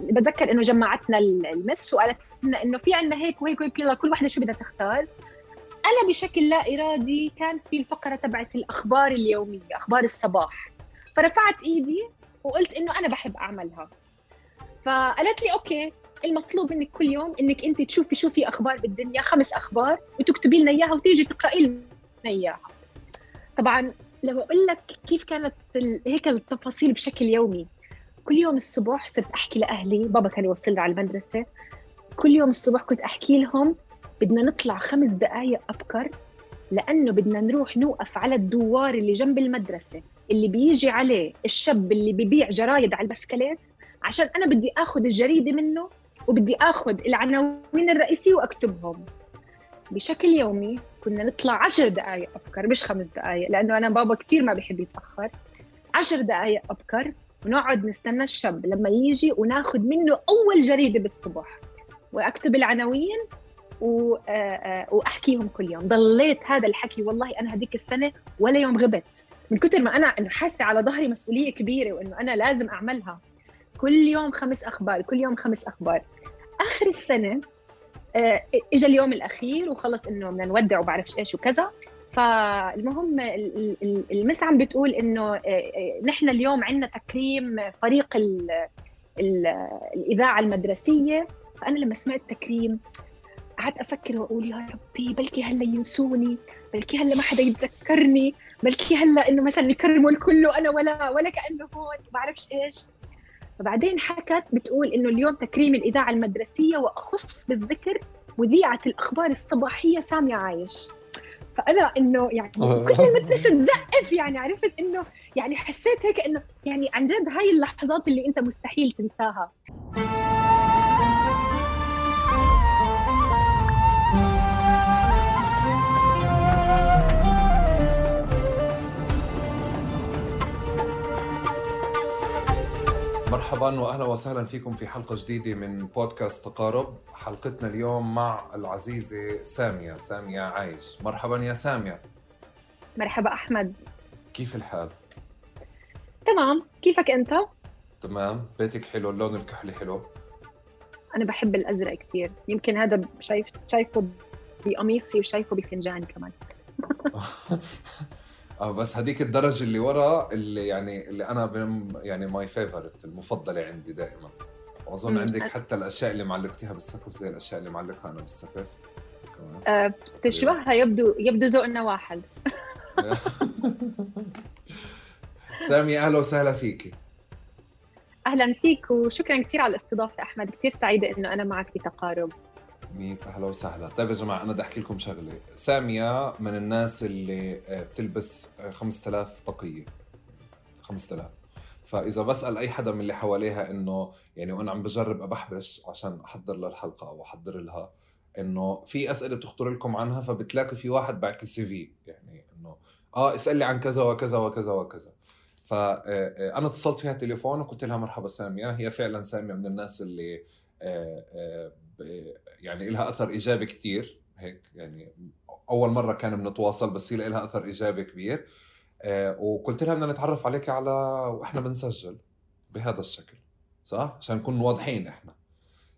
بتذكر إنه جمعتنا المس وقالت لنا إنه في عندنا هيك وهيك وهيك يلا كل وحده شو بدها تختار. أنا بشكل لا إرادي كان في الفقرة تبعت الأخبار اليومية أخبار الصباح. فرفعت إيدي وقلت إنه أنا بحب أعملها. فقالت لي أوكي المطلوب منك كل يوم إنك أنت تشوفي شو في أخبار بالدنيا خمس أخبار وتكتبي لنا إياها وتيجي تقرأي لنا إياها. طبعا لو أقول لك كيف كانت هيك التفاصيل بشكل يومي. كل يوم الصبح صرت أحكي لأهلي بابا كان يوصلنا على المدرسة. كل يوم الصبح كنت أحكي لهم بدنا نطلع خمس دقائق أبكر لأنه بدنا نروح نوقف على الدوار اللي جنب المدرسة اللي بيجي عليه الشاب اللي ببيع جرايد على البسكليت عشان أنا بدي آخذ الجريدة منه وبدي آخذ العناوين الرئيسية وأكتبهم. بشكل يومي كنا نطلع عشر دقائق أبكر مش خمس دقائق لأنه أنا بابا كثير ما بيحب يتأخر. عشر دقائق أبكر ونقعد نستنى الشاب لما يجي وناخذ منه أول جريدة بالصبح. وأكتب العناوين وأحكيهم كل يوم. ضليت هذا الحكي والله أنا هذيك السنة ولا يوم غبت. من كثر ما أنا إنه حاسة على ظهري مسؤولية كبيرة وإنه أنا لازم أعملها. كل يوم خمس أخبار كل يوم خمس أخبار. آخر السنة آه، اجى اليوم الأخير وخلص إنه بدنا نودع وبعرفش إيش وكذا. فالمهم المس عم بتقول إنه آه، آه، نحن اليوم عندنا تكريم فريق ال ال الإذاعة المدرسية. فأنا لما سمعت تكريم قعدت أفكر وأقول يا ربي بلكي هلأ ينسوني بلكي هلأ ما حدا يتذكرني بلكي هلأ إنه مثلا يكرموا الكل وأنا ولا ولا كأنه هون بعرفش إيش. فبعدين حكت بتقول إنه اليوم تكريم الإذاعة المدرسية وأخص بالذكر مذيعة الأخبار الصباحية سامية عايش. فأنا إنه يعني كل المدرسة تزقف يعني عرفت؟ إنه يعني حسيت هيك إنه يعني عن جد هاي اللحظات اللي أنت مستحيل تنساها. مرحبا واهلا وسهلا فيكم في حلقة جديدة من بودكاست تقارب. حلقتنا اليوم مع العزيزة سامية سامية عايش. مرحبا يا سامية. مرحبا أحمد. كيف الحال؟ تمام. كيفك أنت؟ تمام. بيتك حلو؟ اللون الكحلي حلو؟ أنا بحب الأزرق كثير يمكن هذا شايف شايفه بقميصي وشايفه بفنجاني كمان. آه بس هذيك الدرجة اللي ورا اللي يعني اللي أنا يعني my favorite المفضلة عندي دائما. واظن عندك حتى الأشياء اللي معلقتيها بالسقف زي الأشياء اللي معلقها أنا بالسقف. أه تشبهها يبدو يبدو ذوقنا واحد. سامي أهلا وسهلا فيكي. أهلا فيك وشكرا كثير على الاستضافة أحمد كثير سعيدة إنه أنا معك بتقارب ميت أهلا وسهلا. طيب يا جماعة أنا بدي أحكي لكم شغلة. سامية من الناس اللي آه، بتلبس 5000 آه، طاقية. 5000 فإذا بسأل أي حدا من اللي حواليها إنه يعني وأنا عم بجرب أبحبش عشان أحضر للحلقة أو أحضر لها إنه في أسئلة بتخطر لكم عنها فبتلاقي في واحد بعت لي سي في. يعني إنه آه اسال لي عن كذا وكذا وكذا وكذا. فانا آه، اتصلت فيها تليفون وقلت لها مرحبا سامية. هي فعلا سامية من الناس اللي يعني لها أثر إيجابي كثير هيك يعني أول مرة كان بنتواصل بس هي لها أثر إيجابي كبير. آه، وقلت لها بدنا نتعرف عليك على وإحنا بنسجل بهذا الشكل صح؟ عشان نكون واضحين إحنا.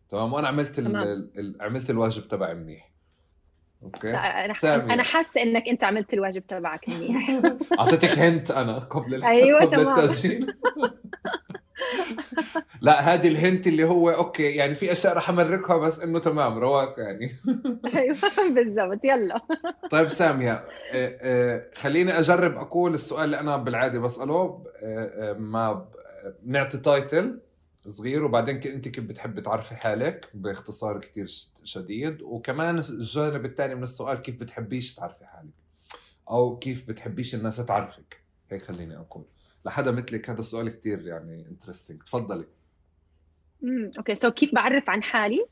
تمام؟ وأنا عملت ال... عملت الواجب تبعي منيح. okay؟ أنا سامي. أنا حاسة إنك أنت عملت الواجب تبعك منيح. أعطيتك hint أنا قبل أيوه قبل تمام. التسجيل. لا هذه ال hint اللي هو okay يعني في أشياء رح أمركها بس إنه تمام رواق يعني. أيوه بالضبط يلا. طيب سامية آه، آه، خليني أجرب أقول السؤال اللي أنا بالعادة بسأله آه، ما بنعطي title صغير وبعدين أنت كيف بتحبي تعرفي حالك باختصار كتير شديد. وكمان الجانب الثاني من السؤال كيف بتحبيش تعرفي حالك؟ أو كيف بتحبيش الناس تعرفك؟ هيك خليني أقول. لحدا مثلك هذا السؤال كثير يعني interesting تفضلي. امم okay. so كيف بعرف عن حالي؟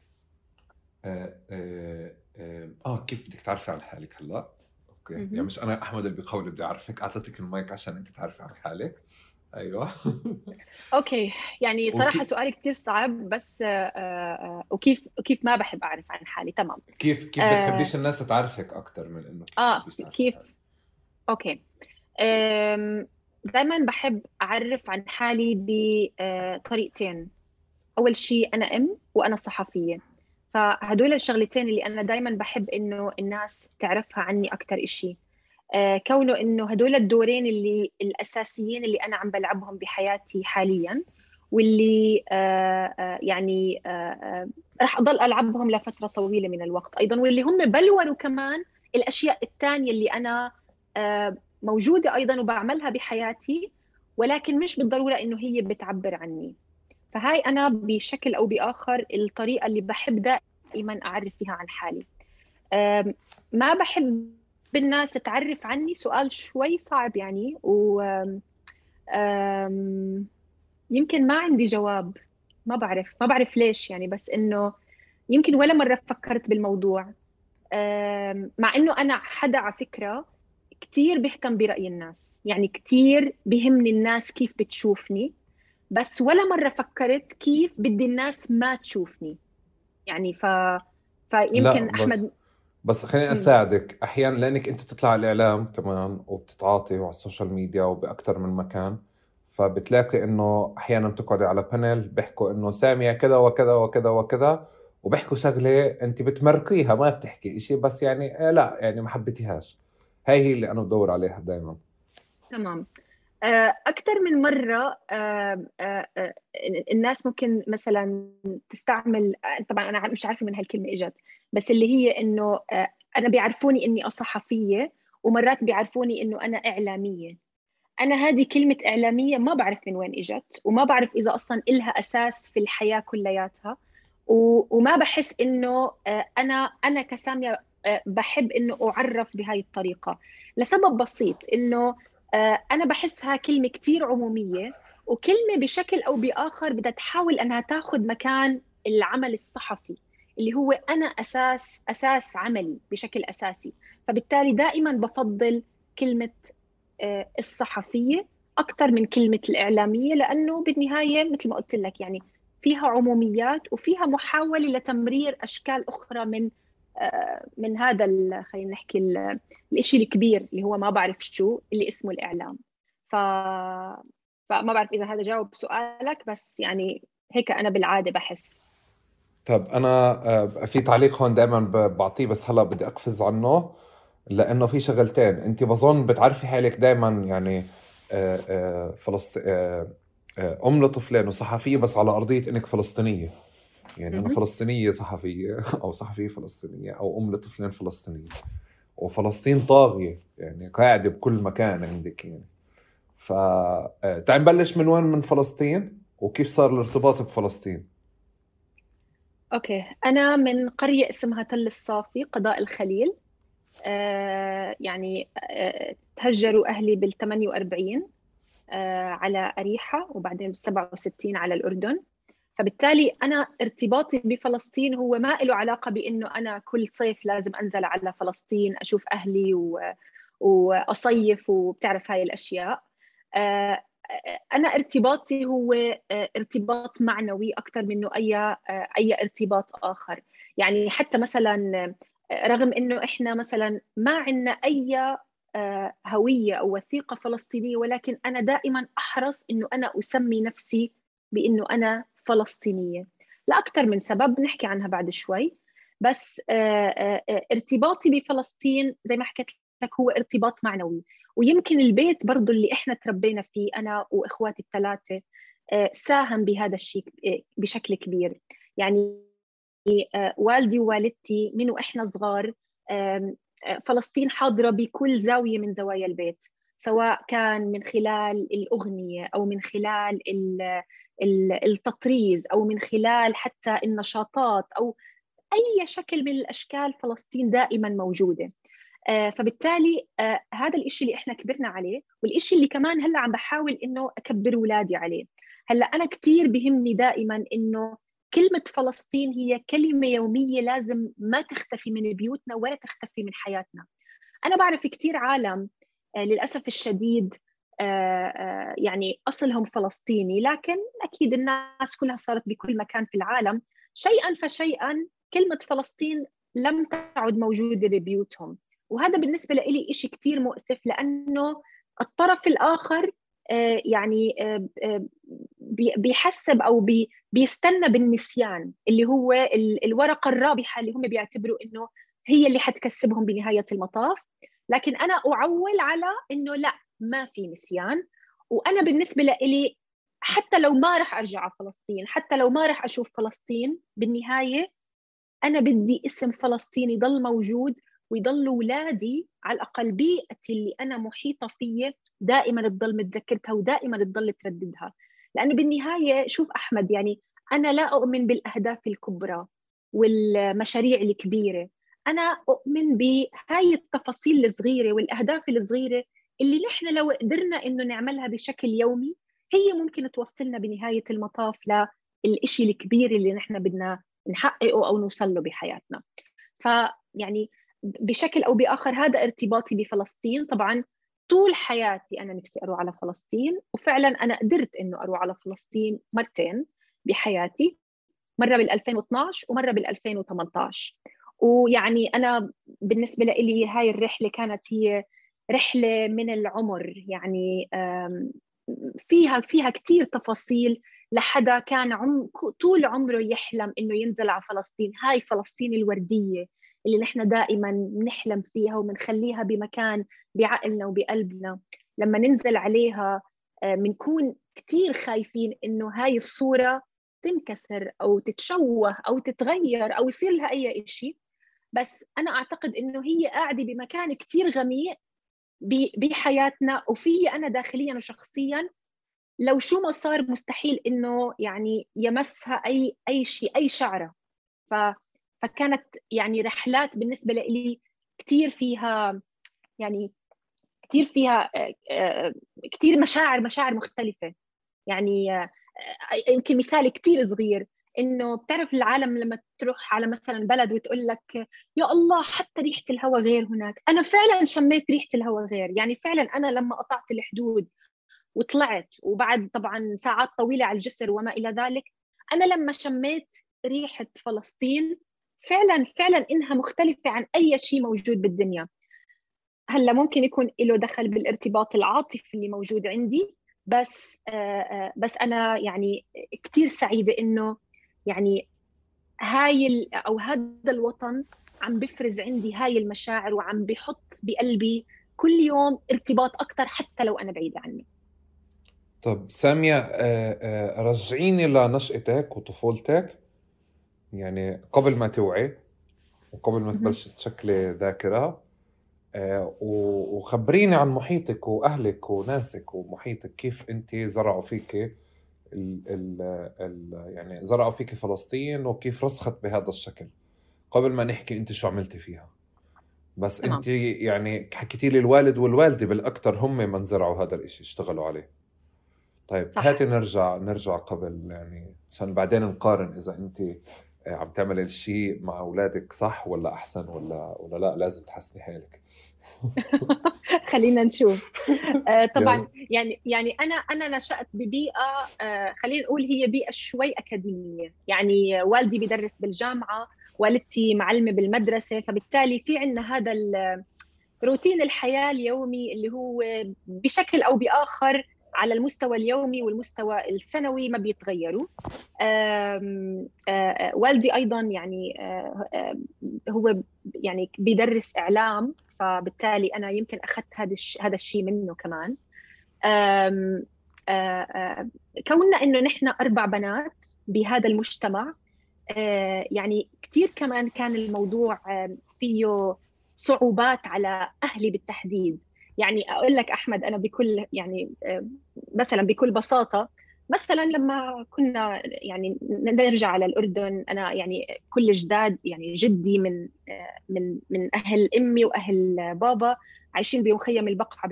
آه, آه, آه, آه كيف بدك تعرفي عن حالك هلا؟ okay. مم. يعني مش أنا أحمد اللي بقول بدي أعرفك. أعطيتك المايك عشان أنت تعرفي عن حالك. أيوه. أوكي. يعني صراحة وكيف... سؤال كثير صعب بس آه آه وكيف وكيف ما بحب أعرف عن حالي. تمام. كيف كيف آه بتحبيش الناس تعرفك أكثر من إنه كيف آه كيف؟ okay. دائما بحب أعرف عن حالي بطريقتين. أول شيء أنا أم وأنا صحفية. فهدول الشغلتين اللي أنا دائما بحب إنه الناس تعرفها عني أكثر شيء آه، كونه إنه هدول الدورين اللي الأساسيين اللي أنا عم بلعبهم بحياتي حاليا واللي آه، آه، يعني راح أضل ألعبهم لفترة طويلة من الوقت أيضا واللي هم بلوروا كمان الأشياء الثانية اللي أنا موجودة أيضا وبعملها بحياتي ولكن مش بالضرورة إنه هي بتعبر عني. فهاي أنا بشكل أو بآخر الطريقة اللي بحب دائما أعرف فيها عن حالي. ما بحب الناس تعرف عني سؤال شوي صعب يعني و يمكن ما عندي جواب. ما بعرف ما بعرف ليش يعني بس إنه يمكن ولا مرة فكرت بالموضوع. مع إنه أنا حدا على فكرة كثير بهتم برأي الناس. يعني كثير بهمني الناس كيف بتشوفني بس ولا مرة فكرت كيف بدي الناس ما تشوفني. يعني ف فيمكن بس أحمد بس خليني أساعدك. أحيانا لأنك أنت بتطلع على الإعلام كمان وبتتعاطي وعلى ال social media وباكثر من مكان فبتلاقي إنه أحيانا بتقعدي على panel بيحكوا إنه سامية كذا وكذا وكذا وكذا وبيحكوا شغلة أنت بتمرقيها ما بتحكي شيء بس يعني آه لا يعني ما حبيتيهاش. هاي هي اللي أنا بدور عليها دائما تمام. آه، أكثر من مرة آه، آه، الناس ممكن مثلا تستعمل طبعا أنا مش عارفة من هالكلمة إجت بس اللي هي إنه أنا بيعرفوني إني صحفية ومرات بيعرفوني إنه أنا إعلامية. أنا هذه كلمة إعلامية ما بعرف من وين إجت وما بعرف إذا أصلا إلها أساس في الحياة كلياتها وما بحس إنه أنا أنا كسامية بحب إنه أعرف بهاي الطريقة. لسبب بسيط إنه آه، أنا بحسها كلمة كثير عمومية وكلمة بشكل أو بآخر بدها تحاول إنها تاخذ مكان العمل الصحفي اللي هو أنا أساس أساس عملي بشكل أساسي. فبالتالي دائما بفضل كلمة آه، الصحفية أكثر من كلمة الإعلامية لأنه بالنهاية مثل ما قلت لك يعني فيها عموميات وفيها محاولة لتمرير أشكال أخرى من من هذا خلينا نحكي الشيء الكبير اللي هو ما بعرف شو اللي اسمه الإعلام. ف فما بعرف إذا هذا جاوب سؤالك بس يعني هيك أنا بالعادة بحس. طب أنا آه، في تعليق هون دائما بعطيه بس هلأ بدي أقفز عنه لأنه في شغلتين. أنت بظن بتعرفي حالك دائما يعني آه، آه، فلسطين أم لطفلين وصحفية بس على أرضية إنك فلسطينية. يعني أنا فلسطينية صحفية أو صحفية فلسطينية أو أم لطفلين فلسطينيه وفلسطين طاغية يعني قاعدة بكل مكان عندك يعني. ف آه، تعال نبلش من وين من فلسطين؟ وكيف صار الارتباط بفلسطين؟ أوكي. أنا من قرية اسمها تل الصافي قضاء الخليل. آه يعني آه تهجروا أهلي بال 48 آه على أريحة وبعدين بال 67 على الأردن. فبالتالي أنا ارتباطي بفلسطين هو ما له علاقة بإنه أنا كل صيف لازم أنزل على فلسطين أشوف أهلي و... وأصيف وبتعرف هاي الأشياء. آه، أنا ارتباطي هو آه، ارتباط معنوي أكثر منه أي آه، أي ارتباط آخر. يعني حتى مثلا رغم إنه إحنا مثلا ما عندنا أي هوية أو وثيقة فلسطينية ولكن أنا دائما أحرص إنه أنا أسمي نفسي بإنه أنا فلسطينية. لأكثر من سبب نحكي عنها بعد شوي. بس آه، آه، آه، ارتباطي بفلسطين زي ما حكيت لك هو ارتباط معنوي. ويمكن البيت برضو اللي إحنا تربينا فيه أنا وإخواتي الثلاثة ساهم بهذا الشيء بشكل كبير. يعني والدي ووالدتي من وإحنا صغار فلسطين حاضرة بكل زاوية من زوايا البيت. سواء كان من خلال الأغنية أو من خلال التطريز أو من خلال حتى النشاطات أو أي شكل من الأشكال فلسطين دائما موجودة. آه، فبالتالي آه، هذا الإشي اللي إحنا كبرنا عليه والإشي اللي كمان هلأ عم بحاول إنه أكبر اولادي عليه. هلأ أنا كثير بهمني دائما إنه كلمة فلسطين هي كلمة يومية لازم ما تختفي من بيوتنا ولا تختفي من حياتنا. أنا بعرف كثير عالم آه، للأسف الشديد آه، آه، يعني أصلهم فلسطيني لكن أكيد الناس كلها صارت بكل مكان في العالم. شيئا فشيئا كلمة فلسطين لم تعد موجودة ببيوتهم. وهذا بالنسبة لي شيء كثير مؤسف لأنه الطرف الآخر يعني بيحسب أو بيستنى بالنسيان اللي هو الورقة الرابحة اللي هم بيعتبروا إنه هي اللي حتكسبهم بنهاية المطاف. لكن أنا أعول على إنه لا ما في نسيان. وأنا بالنسبة لي حتى لو ما راح أرجع على فلسطين حتى لو ما راح أشوف فلسطين بالنهاية أنا بدي اسم فلسطين يضل موجود ويضل اولادي على الأقل بيئتي اللي أنا محيطة فيه دائما تضل متذكرتها ودائما تضل ترددها. لأنه بالنهاية شوف أحمد يعني أنا لا أؤمن بالأهداف الكبرى والمشاريع الكبيرة. أنا أؤمن بهاي التفاصيل الصغيرة والأهداف الصغيرة اللي نحن لو قدرنا إنه نعملها بشكل يومي هي ممكن توصلنا بنهاية المطاف للشيء الكبير اللي نحن بدنا نحققه أو نوصل له بحياتنا. فيعني بشكل أو بآخر هذا ارتباطي بفلسطين. طبعا طول حياتي أنا نفسي أروح على فلسطين وفعلا أنا قدرت إنه أروح على فلسطين مرتين بحياتي مرة بال 2012 ومرة بال 2018 ويعني أنا بالنسبة لي هاي الرحلة كانت هي رحلة من العمر. يعني فيها فيها كثير تفاصيل لحدا كان عم طول عمره يحلم إنه ينزل على فلسطين. هاي فلسطين الوردية اللي نحن دائما نحلم فيها وبنخليها بمكان بعقلنا وبقلبنا. لما ننزل عليها بنكون آه، كثير خايفين إنه هاي الصورة تنكسر أو تتشوه أو تتغير أو يصير لها أي شيء بس أنا أعتقد إنه هي قاعدة بمكان كثير غميق بحياتنا وفي أنا داخليا وشخصيا لو شو ما صار مستحيل إنه يعني يمسها أي أي شيء أي شعرة. ف فكانت يعني رحلات بالنسبة لي كثير فيها يعني كثير فيها آه، آه، كثير مشاعر مشاعر مختلفة. يعني آه، يمكن مثال كثير صغير. إنه بتعرف العالم لما تروح على مثلا بلد وتقول لك يا الله حتى ريحة الهواء غير هناك. أنا فعلا شميت ريحة الهواء غير. يعني فعلا أنا لما قطعت الحدود وطلعت وبعد طبعا ساعات طويلة على الجسر وما إلى ذلك أنا لما شميت ريحة فلسطين فعلا فعلا إنها مختلفة عن أي شيء موجود بالدنيا. هلأ ممكن يكون له دخل بالارتباط العاطفي اللي موجود عندي بس بس أنا يعني كثير سعيدة إنه يعني هاي أو هذا الوطن عم بفرز عندي هاي المشاعر وعم بحط بقلبي كل يوم ارتباط أكثر حتى لو أنا بعيدة عنه طب سامية رجعيني لنشأتك وطفولتك. يعني قبل ما توعي وقبل ما تبلش تشكلي ذاكرة وخبريني عن محيطك وأهلك وناسك ومحيطك كيف أنت زرعوا فيك ال ال ال يعني زرعوا فيك فلسطين وكيف رسخت بهذا الشكل قبل ما نحكي أنت شو عملتي فيها بس تمام. انت يعني حكيتي لي الوالد والوالدة بالأكثر هم من زرعوا هذا الشيء اشتغلوا عليه طيب صح. هاتي نرجع نرجع قبل يعني عشان بعدين نقارن إذا انت عم تعمل الشيء مع أولادك صح ولا أحسن ولا ولا لا لازم تحسني حالك خلينا نشوف. آه طبعا يعني يعني أنا أنا نشأت ببيئة آه خلينا نقول هي بيئة شوي أكاديمية. يعني والدي بيدرس بالجامعة والدتي معلمة بالمدرسة فبالتالي في عندنا هذا روتين الحياة اليومي اللي هو بشكل أو بآخر على المستوى اليومي والمستوى السنوي ما بيتغيروا. والدي أيضا يعني هو يعني بيدرس إعلام فبالتالي أنا يمكن أخذت هذا هذا الشيء منه كمان. كوننا إنه نحن أربع بنات بهذا المجتمع يعني كثير كمان كان الموضوع فيه صعوبات على أهلي بالتحديد. يعني أقول لك أحمد أنا بكل يعني آه، مثلا بكل بساطة مثلا لما كنا يعني نرجع على الأردن أنا يعني كل جداد يعني جدي من آه، من من أهل أمي وأهل بابا عايشين بمخيم البقعة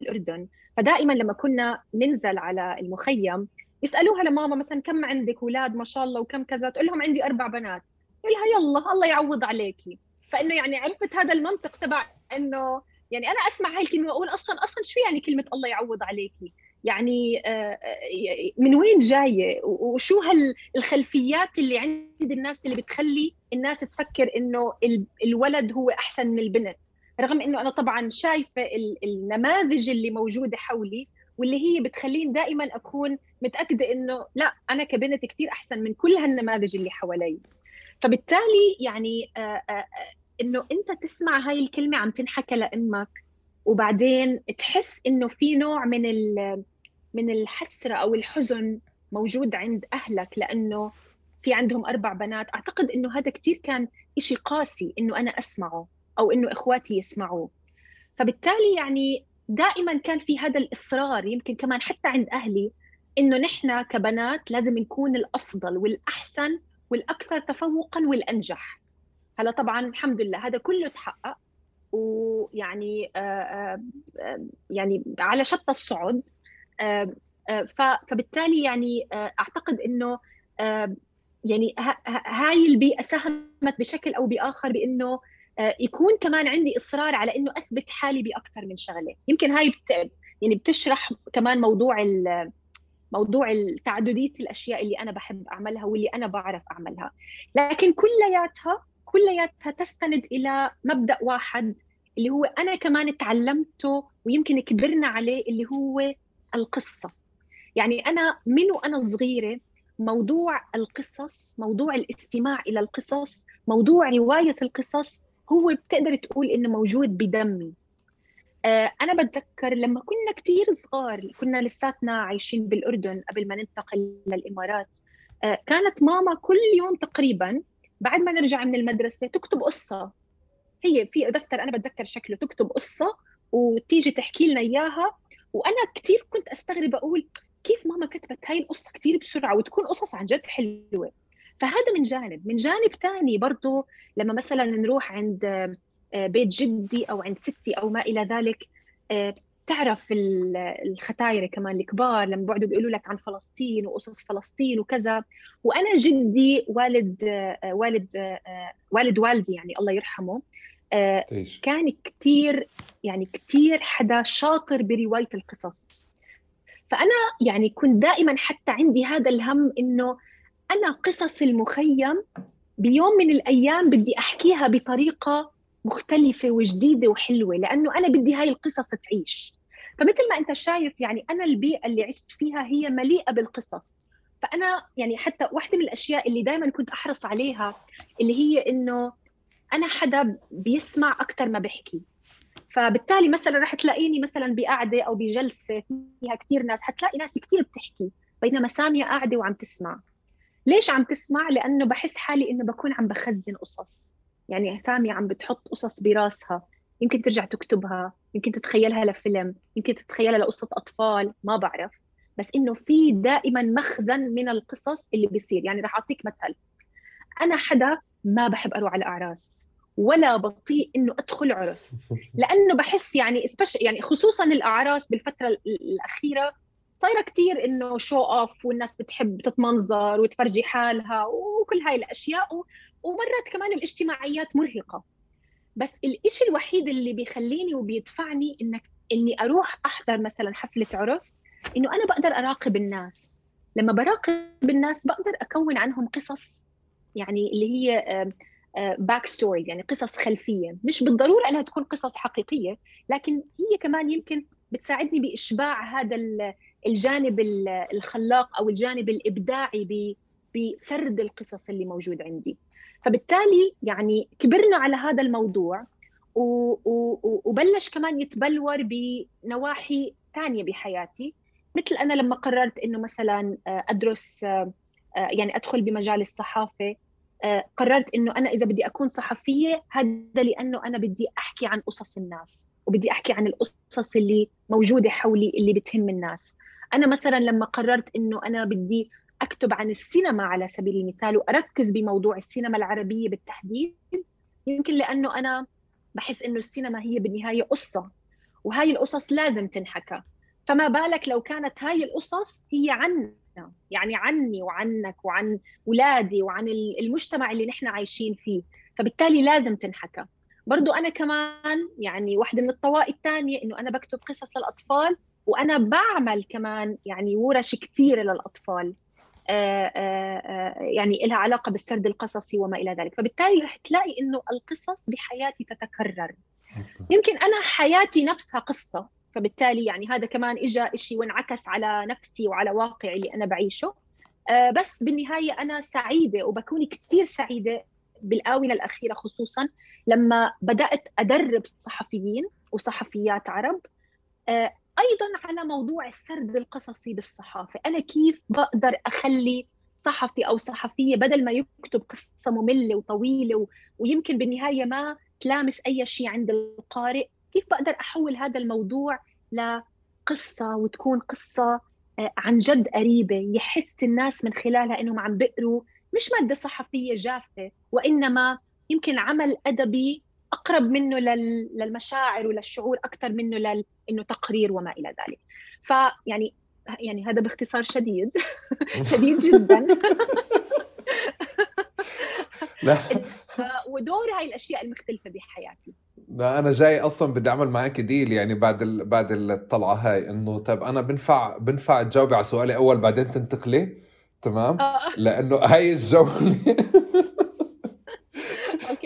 بالأردن. فدائما لما كنا ننزل على المخيم يسألوها لماما مثلا كم عندك أولاد ما شاء الله وكم كذا تقول لهم عندي أربع بنات. تقول لها يلا الله يعوض عليكي فإنه يعني عرفت هذا المنطق تبع إنه يعني أنا أسمع هاي الكلمة وأقول أصلا أصلا شو يعني كلمة الله يعوض عليكي؟ يعني آه، آه، من وين جاية؟ وشو هالخلفيات اللي عند الناس اللي بتخلي الناس تفكر إنه الولد هو أحسن من البنت؟ رغم إنه أنا طبعا شايفة النماذج اللي موجودة حولي واللي هي بتخليني دائما أكون متأكدة إنه لا أنا كبنت كثير أحسن من كل هالنماذج اللي حوالي. فبالتالي يعني آه، إنه أنت تسمع هاي الكلمة عم تنحكى لأمك وبعدين تحس إنه في نوع من من الحسرة أو الحزن موجود عند أهلك لأنه في عندهم أربع بنات. أعتقد إنه هذا كثير كان شيء قاسي إنه أنا أسمعه أو إنه إخواتي يسمعوه. فبالتالي يعني دائما كان في هذا الإصرار يمكن كمان حتى عند أهلي إنه نحن كبنات لازم نكون الأفضل والأحسن والأكثر تفوقا والأنجح. هلا طبعا الحمد لله هذا كله تحقق. ويعني آه، آه، آه، يعني على شتى الصعد. فبالتالي يعني أعتقد إنه يعني هاي البيئة ساهمت بشكل أو بآخر بإنه يكون كمان عندي إصرار على إنه أثبت حالي بأكثر من شغلة. يمكن هاي بت يعني بتشرح كمان موضوع موضوع تعدديه الأشياء اللي أنا بحب أعملها واللي أنا بعرف أعملها. لكن كلياتها كلياتها تستند إلى مبدأ واحد اللي هو أنا كمان تعلمته ويمكن كبرنا عليه اللي هو القصة. يعني أنا من وأنا صغيرة موضوع القصص موضوع الاستماع إلى القصص موضوع رواية القصص هو بتقدر تقول إنه موجود بدمي. آه، أنا بتذكر لما كنا كثير صغار كنا لساتنا عايشين بالأردن قبل ما ننتقل للإمارات. آه، كانت ماما كل يوم تقريبا بعد ما نرجع من المدرسة تكتب قصة. هي في دفتر أنا بتذكر شكله تكتب قصة وتيجي تحكي لنا إياها. وأنا كثير كنت أستغرب أقول كيف ماما كتبت هاي القصة كثير بسرعة وتكون قصص عن جد حلوة. فهذا من جانب. من جانب ثاني برضه لما مثلا نروح عند آه، بيت جدي أو عند ستي أو ما إلى ذلك آه، تعرف الختايرة كمان الكبار لما بيقعدوا بيقولوا لك عن فلسطين وقصص فلسطين وكذا. وأنا جدي والد والد والد والدي يعني الله يرحمه كان كثير يعني كثير حدا شاطر برواية القصص. فأنا يعني كنت دائما حتى عندي هذا الهم إنه أنا قصص المخيم بيوم من الأيام بدي أحكيها بطريقة مختلفة وجديدة وحلوة لأنه أنا بدي هاي القصص تعيش. فمثل ما أنت شايف يعني أنا البيئة اللي عشت فيها هي مليئة بالقصص. فأنا يعني حتى واحدة من الأشياء اللي دائما كنت أحرص عليها اللي هي إنه أنا حدا بيسمع أكثر ما بحكي. فبالتالي مثلا رح تلاقيني مثلا بقعدة أو بجلسة فيها كثير ناس حتلاقي ناس كثير بتحكي بينما سامية قاعدة وعم تسمع. ليش عم تسمع؟ لأنه بحس حالي إنه بكون عم بخزن قصص. يعني ساميه عم بتحط قصص براسها. يمكن ترجع تكتبها يمكن تتخيلها لفيلم يمكن تتخيلها لقصة أطفال ما بعرف. بس إنه في دائما مخزن من القصص اللي بيصير. يعني رح أعطيك مثل. أنا حدا ما بحب أروح على الأعراس ولا بطيء إنه أدخل عرس. لأنه بحس يعني يعني خصوصا الأعراس بالفترة الأخيرة صايرة كثير إنه شو اوف والناس بتحب تتمنظر وتفرجي حالها وكل هاي الأشياء ومرات كمان الاجتماعيات مرهقة. بس الإشي الوحيد اللي بيخليني وبيدفعني انك إني أروح أحضر مثلا حفلة عرس إنه أنا بقدر أراقب الناس. لما براقب الناس بقدر أكون عنهم قصص يعني اللي هي backstory يعني قصص خلفية. مش بالضرورة إنها تكون قصص حقيقية لكن هي كمان يمكن بتساعدني بإشباع هذا الجانب الخلاق أو الجانب الإبداعي بسرد القصص اللي موجود عندي. فبالتالي يعني كبرنا على هذا الموضوع وبلش كمان يتبلور بنواحي ثانية بحياتي. مثل أنا لما قررت إنه مثلا آه، أدرس آه، آه، يعني أدخل بمجال الصحافة قررت إنه أنا إذا بدي أكون صحفية هذا لأنه أنا بدي أحكي عن قصص الناس وبدي أحكي عن القصص اللي موجودة حولي اللي بتهم الناس. أنا مثلا لما قررت إنه أنا بدي أكتب عن السينما على سبيل المثال وأركز بموضوع السينما العربية بالتحديد يمكن لأنه أنا بحس إنه السينما هي بالنهاية قصة وهاي القصص لازم تنحكى. فما بالك لو كانت هاي القصص هي عنا يعني عني وعنك وعن اولادي وعن المجتمع اللي نحن عايشين فيه فبالتالي لازم تنحكى. برضو أنا كمان يعني واحدة من الطوائف الثانية إنه أنا بكتب قصص للأطفال وأنا بعمل كمان يعني ورش كثيره للأطفال آه، آه، آه، يعني لها علاقة بالسرد القصصي وما إلى ذلك. فبالتالي رح تلاقي إنه القصص بحياتي تتكرر. يمكن أنا حياتي نفسها قصة فبالتالي يعني هذا كمان اجى شيء وانعكس على نفسي وعلى واقعي اللي أنا بعيشه. بس بالنهاية أنا سعيدة وبكون كثير سعيدة بالآونة الأخيرة خصوصا لما بدأت أدرب صحفيين وصحفيات عرب. أيضا على موضوع السرد القصصي بالصحافة. أنا كيف بقدر أخلي صحفي أو صحفية بدل ما يكتب قصة مملة وطويلة ويمكن بالنهاية ما تلامس أي شيء عند القارئ كيف بقدر أحول هذا الموضوع لقصة وتكون قصة آه، عن جد قريبة يحس الناس من خلالها إنهم عم بيقروا مش مادة صحفية جافة وإنما يمكن عمل أدبي أقرب منه للمشاعر وللشعور أكثر منه لل إنه تقرير وما إلى ذلك. فيعني يعني هذا باختصار شديد. شديد جدا. لا. ودور هاي الأشياء المختلفة بحياتي. لا أنا جاي أصلا بدي أعمل معك deal يعني بعد ال... بعد الطلعة هاي إنه طيب أنا بنفع بنفع تجاوبي على سؤالي أول بعدين تنتقلي تمام؟ آه. لأنه هاي الجولة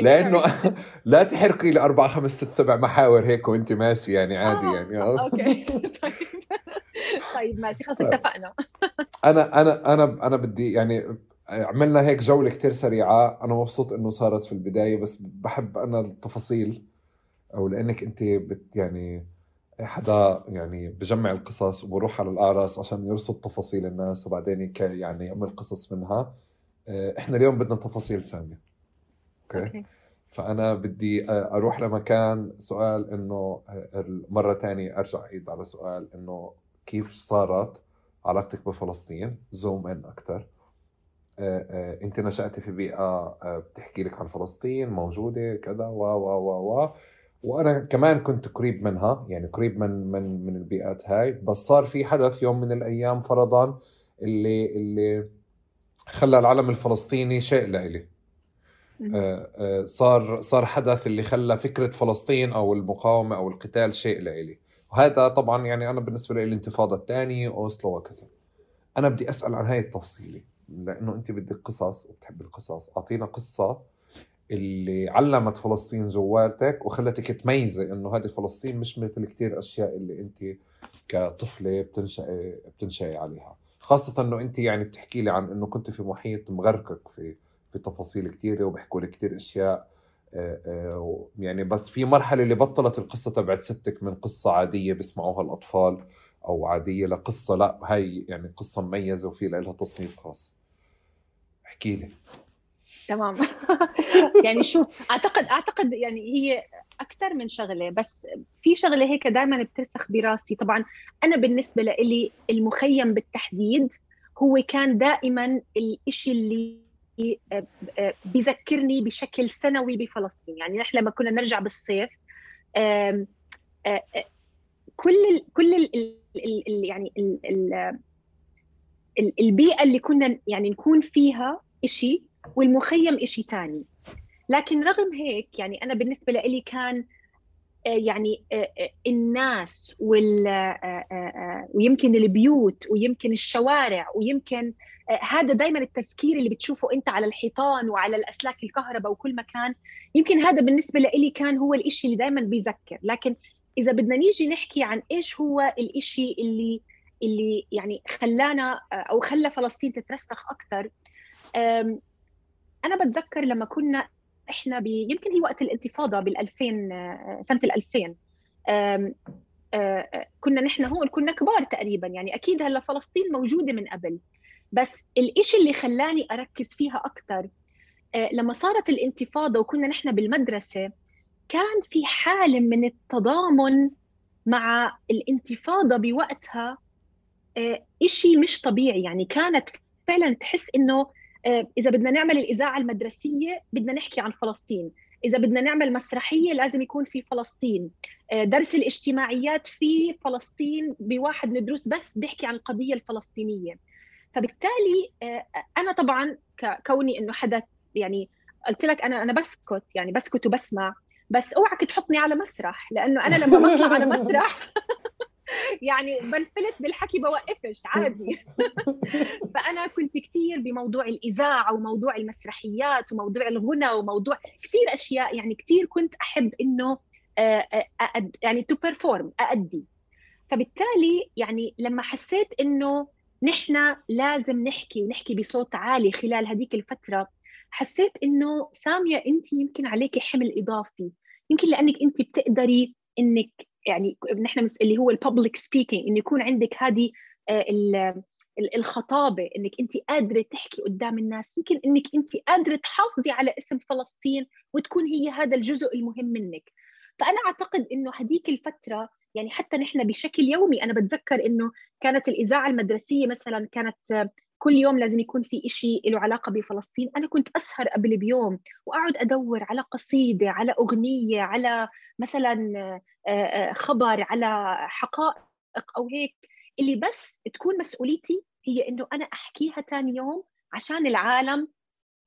لأنه لا تحرقي لي أربع خمس ست سبع محاور هيك وأنت ماشي يعني عادي آه. يعني آه. okay. طيب. طيب ماشي خلص اتفقنا. أنا أنا أنا أنا بدي يعني عملنا هيك جولة كتير سريعة. أنا مبسوط إنه صارت في البداية بس بحب أنا التفاصيل أو لأنك أنت بت يعني حدا يعني بجمع القصص وبروح على الأعراس عشان يرصد تفاصيل الناس وبعدين يعني يعمل قصص منها. آه، إحنا اليوم بدنا تفاصيل سامية أوكي. فأنا بدي أروح لمكان سؤال إنه آه، مرة تانية أرجع أعيد على سؤال إنه كيف صارت علاقتك بفلسطين؟ زوم إن أكثر آه، آه، أنت نشأتي في بيئة آه، بتحكي لك عن فلسطين موجودة كذا و و و و. وأنا كمان كنت قريب منها يعني قريب من من من البيئات هاي. بس صار في حدث يوم من الأيام فرضا اللي اللي خلى العلم الفلسطيني شيء لإلي. صار صار حدث اللي خلى فكرة فلسطين أو المقاومة أو القتال شيء لإلي. وهذا طبعا يعني أنا بالنسبة لي الانتفاضة الثانية أوسلو وكذا. أنا بدي أسأل عن هاي التفصيلة لأنه أنت بدك قصص وبتحب القصص. أعطينا قصة اللي علمت فلسطين جواتك وخلتك تميزي إنه هذه فلسطين مش مثل كثير أشياء اللي أنت كطفلة بتنشئي بتنشئي عليها. خاصة إنه أنت يعني بتحكي لي عن إنه كنت في محيط مغرقك في في تفاصيل كثيره وبيحكوا لك كثير أشياء آه، آه، يعني بس في مرحلة اللي بطلت القصة تبعت ستك من قصة عادية بيسمعوها الأطفال أو عادية لقصة لا هاي يعني قصة مميزة وفي لها تصنيف خاص. احكي لي. تمام. يعني شوف أعتقد أعتقد يعني هي أكثر من شغلة بس في شغلة هيك دائما بترسخ براسي. طبعا أنا بالنسبة لي المخيم بالتحديد هو كان دائما الشيء اللي بذكرني بشكل سنوي بفلسطين. يعني نحن لما كنا نرجع بالصيف كل ال كل ال يعني البيئة اللي كنا يعني نكون فيها شيء والمخيم شيء ثاني لكن رغم هيك يعني أنا بالنسبة لي كان آه، يعني آه، آه، الناس وال ويمكن البيوت ويمكن الشوارع ويمكن هذا دائما التذكير اللي بتشوفه أنت على الحيطان وعلى الأسلاك الكهرباء وكل مكان. يمكن هذا بالنسبة لي كان هو الإشي اللي دائما بيذكر. لكن إذا بدنا نيجي نحكي عن إيش هو الإشي اللي اللي يعني خلانا أو خلى فلسطين تترسخ أكثر أنا بتذكر لما كنا إحنا. يمكن هي وقت الانتفاضة بال 2000 سنه ال 2000 كنا نحن هون كنا كبار تقريبا. يعني أكيد هلأ فلسطين موجودة من قبل. بس الإشي اللي خلاني أركز فيها أكثر لما صارت الانتفاضة وكنا نحن بالمدرسة كان في حالة من التضامن مع الانتفاضة بوقتها آه، إشي مش طبيعي. يعني كانت فعلا تحس إنه آه، إذا بدنا نعمل الإذاعة المدرسية بدنا نحكي عن فلسطين. إذا بدنا نعمل مسرحية لازم يكون في فلسطين. آه، درس الاجتماعيات في فلسطين بواحد من الدروس بس بيحكي عن القضية الفلسطينية. فبالتالي أنا طبعا كوني إنه حدا يعني قلت لك أنا أنا بسكت يعني بسكت وبسمع بس اوعك تحطني على مسرح لأنه أنا لما بطلع على مسرح يعني بنفلت بالحكي بوقفش عادي. فأنا كنت كثير بموضوع الإذاعة وموضوع المسرحيات وموضوع الغنى وموضوع كثير أشياء يعني كثير كنت أحب إنه آه، آه، يعني to perform أأدي. فبالتالي يعني لما حسيت إنه نحن لازم نحكي ونحكي بصوت عالي خلال هذيك الفترة. حسيت إنه سامية أنت يمكن عليك حمل إضافي. يمكن لأنك أنت بتقدري إنك يعني نحن اللي هو ال public speaking إنه يكون عندك هذه آه، الخطابة إنك أنت قادرة تحكي قدام الناس. يمكن إنك أنت قادرة تحافظي على اسم فلسطين وتكون هي هذا الجزء المهم منك. فأنا أعتقد إنه هذيك الفترة يعني حتى نحن بشكل يومي أنا بتذكر إنه كانت الإذاعة المدرسية مثلا كانت كل يوم لازم يكون في شيء له علاقة بفلسطين أنا كنت أسهر قبل بيوم وأقعد أدور على قصيدة على أغنية على مثلا خبر على حقائق أو هيك. اللي بس تكون مسؤوليتي هي إنه أنا أحكيها ثاني يوم عشان العالم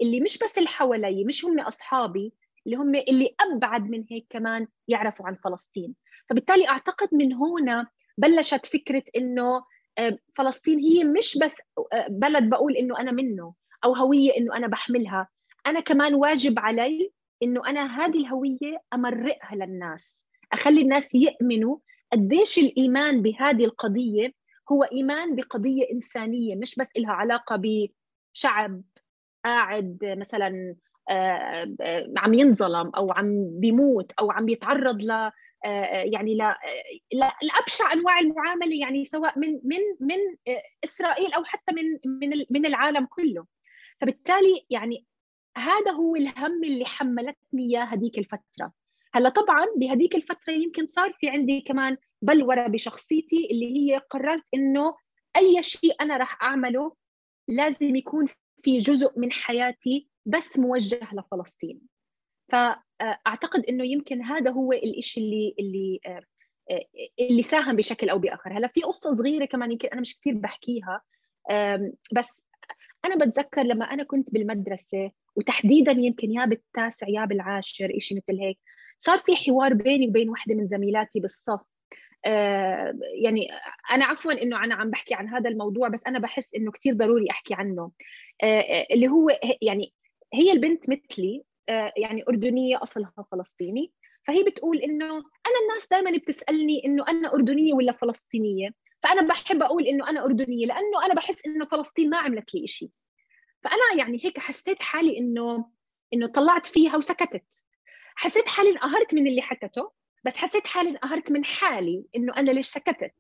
اللي مش بس اللي حوالي مش هم أصحابي اللي هم اللي أبعد من هيك كمان يعرفوا عن فلسطين. فبالتالي أعتقد من هنا بلشت فكرة إنه آه، فلسطين هي مش بس آه، بلد بقول إنه أنا منه أو هوية إنه أنا بحملها. أنا كمان واجب علي إنه أنا هذه الهوية أمرقها للناس أخلي الناس يؤمنوا قديش الإيمان بهذه القضية هو إيمان بقضية إنسانية مش بس لها علاقة بشعب قاعد مثلا عم ينظلم أو عم بيموت أو عم بيتعرض ل آه، يعني لا لأبشع أنواع المعاملة يعني سواء من من من آه، إسرائيل أو حتى من من من العالم كله. فبالتالي يعني هذا هو الهم اللي حملتني إياه هذيك الفترة. هلأ طبعا بهذيك الفترة يمكن صار في عندي كمان بلورة بشخصيتي اللي هي قررت إنه أي شيء أنا راح أعمله لازم يكون في جزء من حياتي بس موجه لفلسطين. فأعتقد إنه يمكن هذا هو الشيء اللي اللي آه، آه، اللي ساهم بشكل أو بآخر. هلا في قصة صغيرة كمان يمكن أنا مش كثير بحكيها بس أنا بتذكر لما أنا كنت بالمدرسة وتحديدا يمكن يا بالتاسع يا بالعاشر شيء مثل هيك صار في حوار بيني وبين وحدة من زميلاتي بالصف. آه، يعني أنا عفوا إنه أنا عم بحكي عن هذا الموضوع بس أنا بحس إنه كثير ضروري أحكي عنه. اللي هو يعني هي البنت مثلي آه، يعني أردنية أصلها فلسطيني. فهي بتقول إنه أنا الناس دائما بتسألني إنه أنا أردنية ولا فلسطينية. فأنا بحب أقول إنه أنا أردنية لأنه أنا بحس إنه فلسطين ما عملت لي شيء فأنا يعني هيك حسيت حالي إنه إنه طلعت فيها وسكتت. حسيت حالي انقهرت من اللي حكته بس حسيت حالي انقهرت من حالي إنه أنا ليش سكتت؟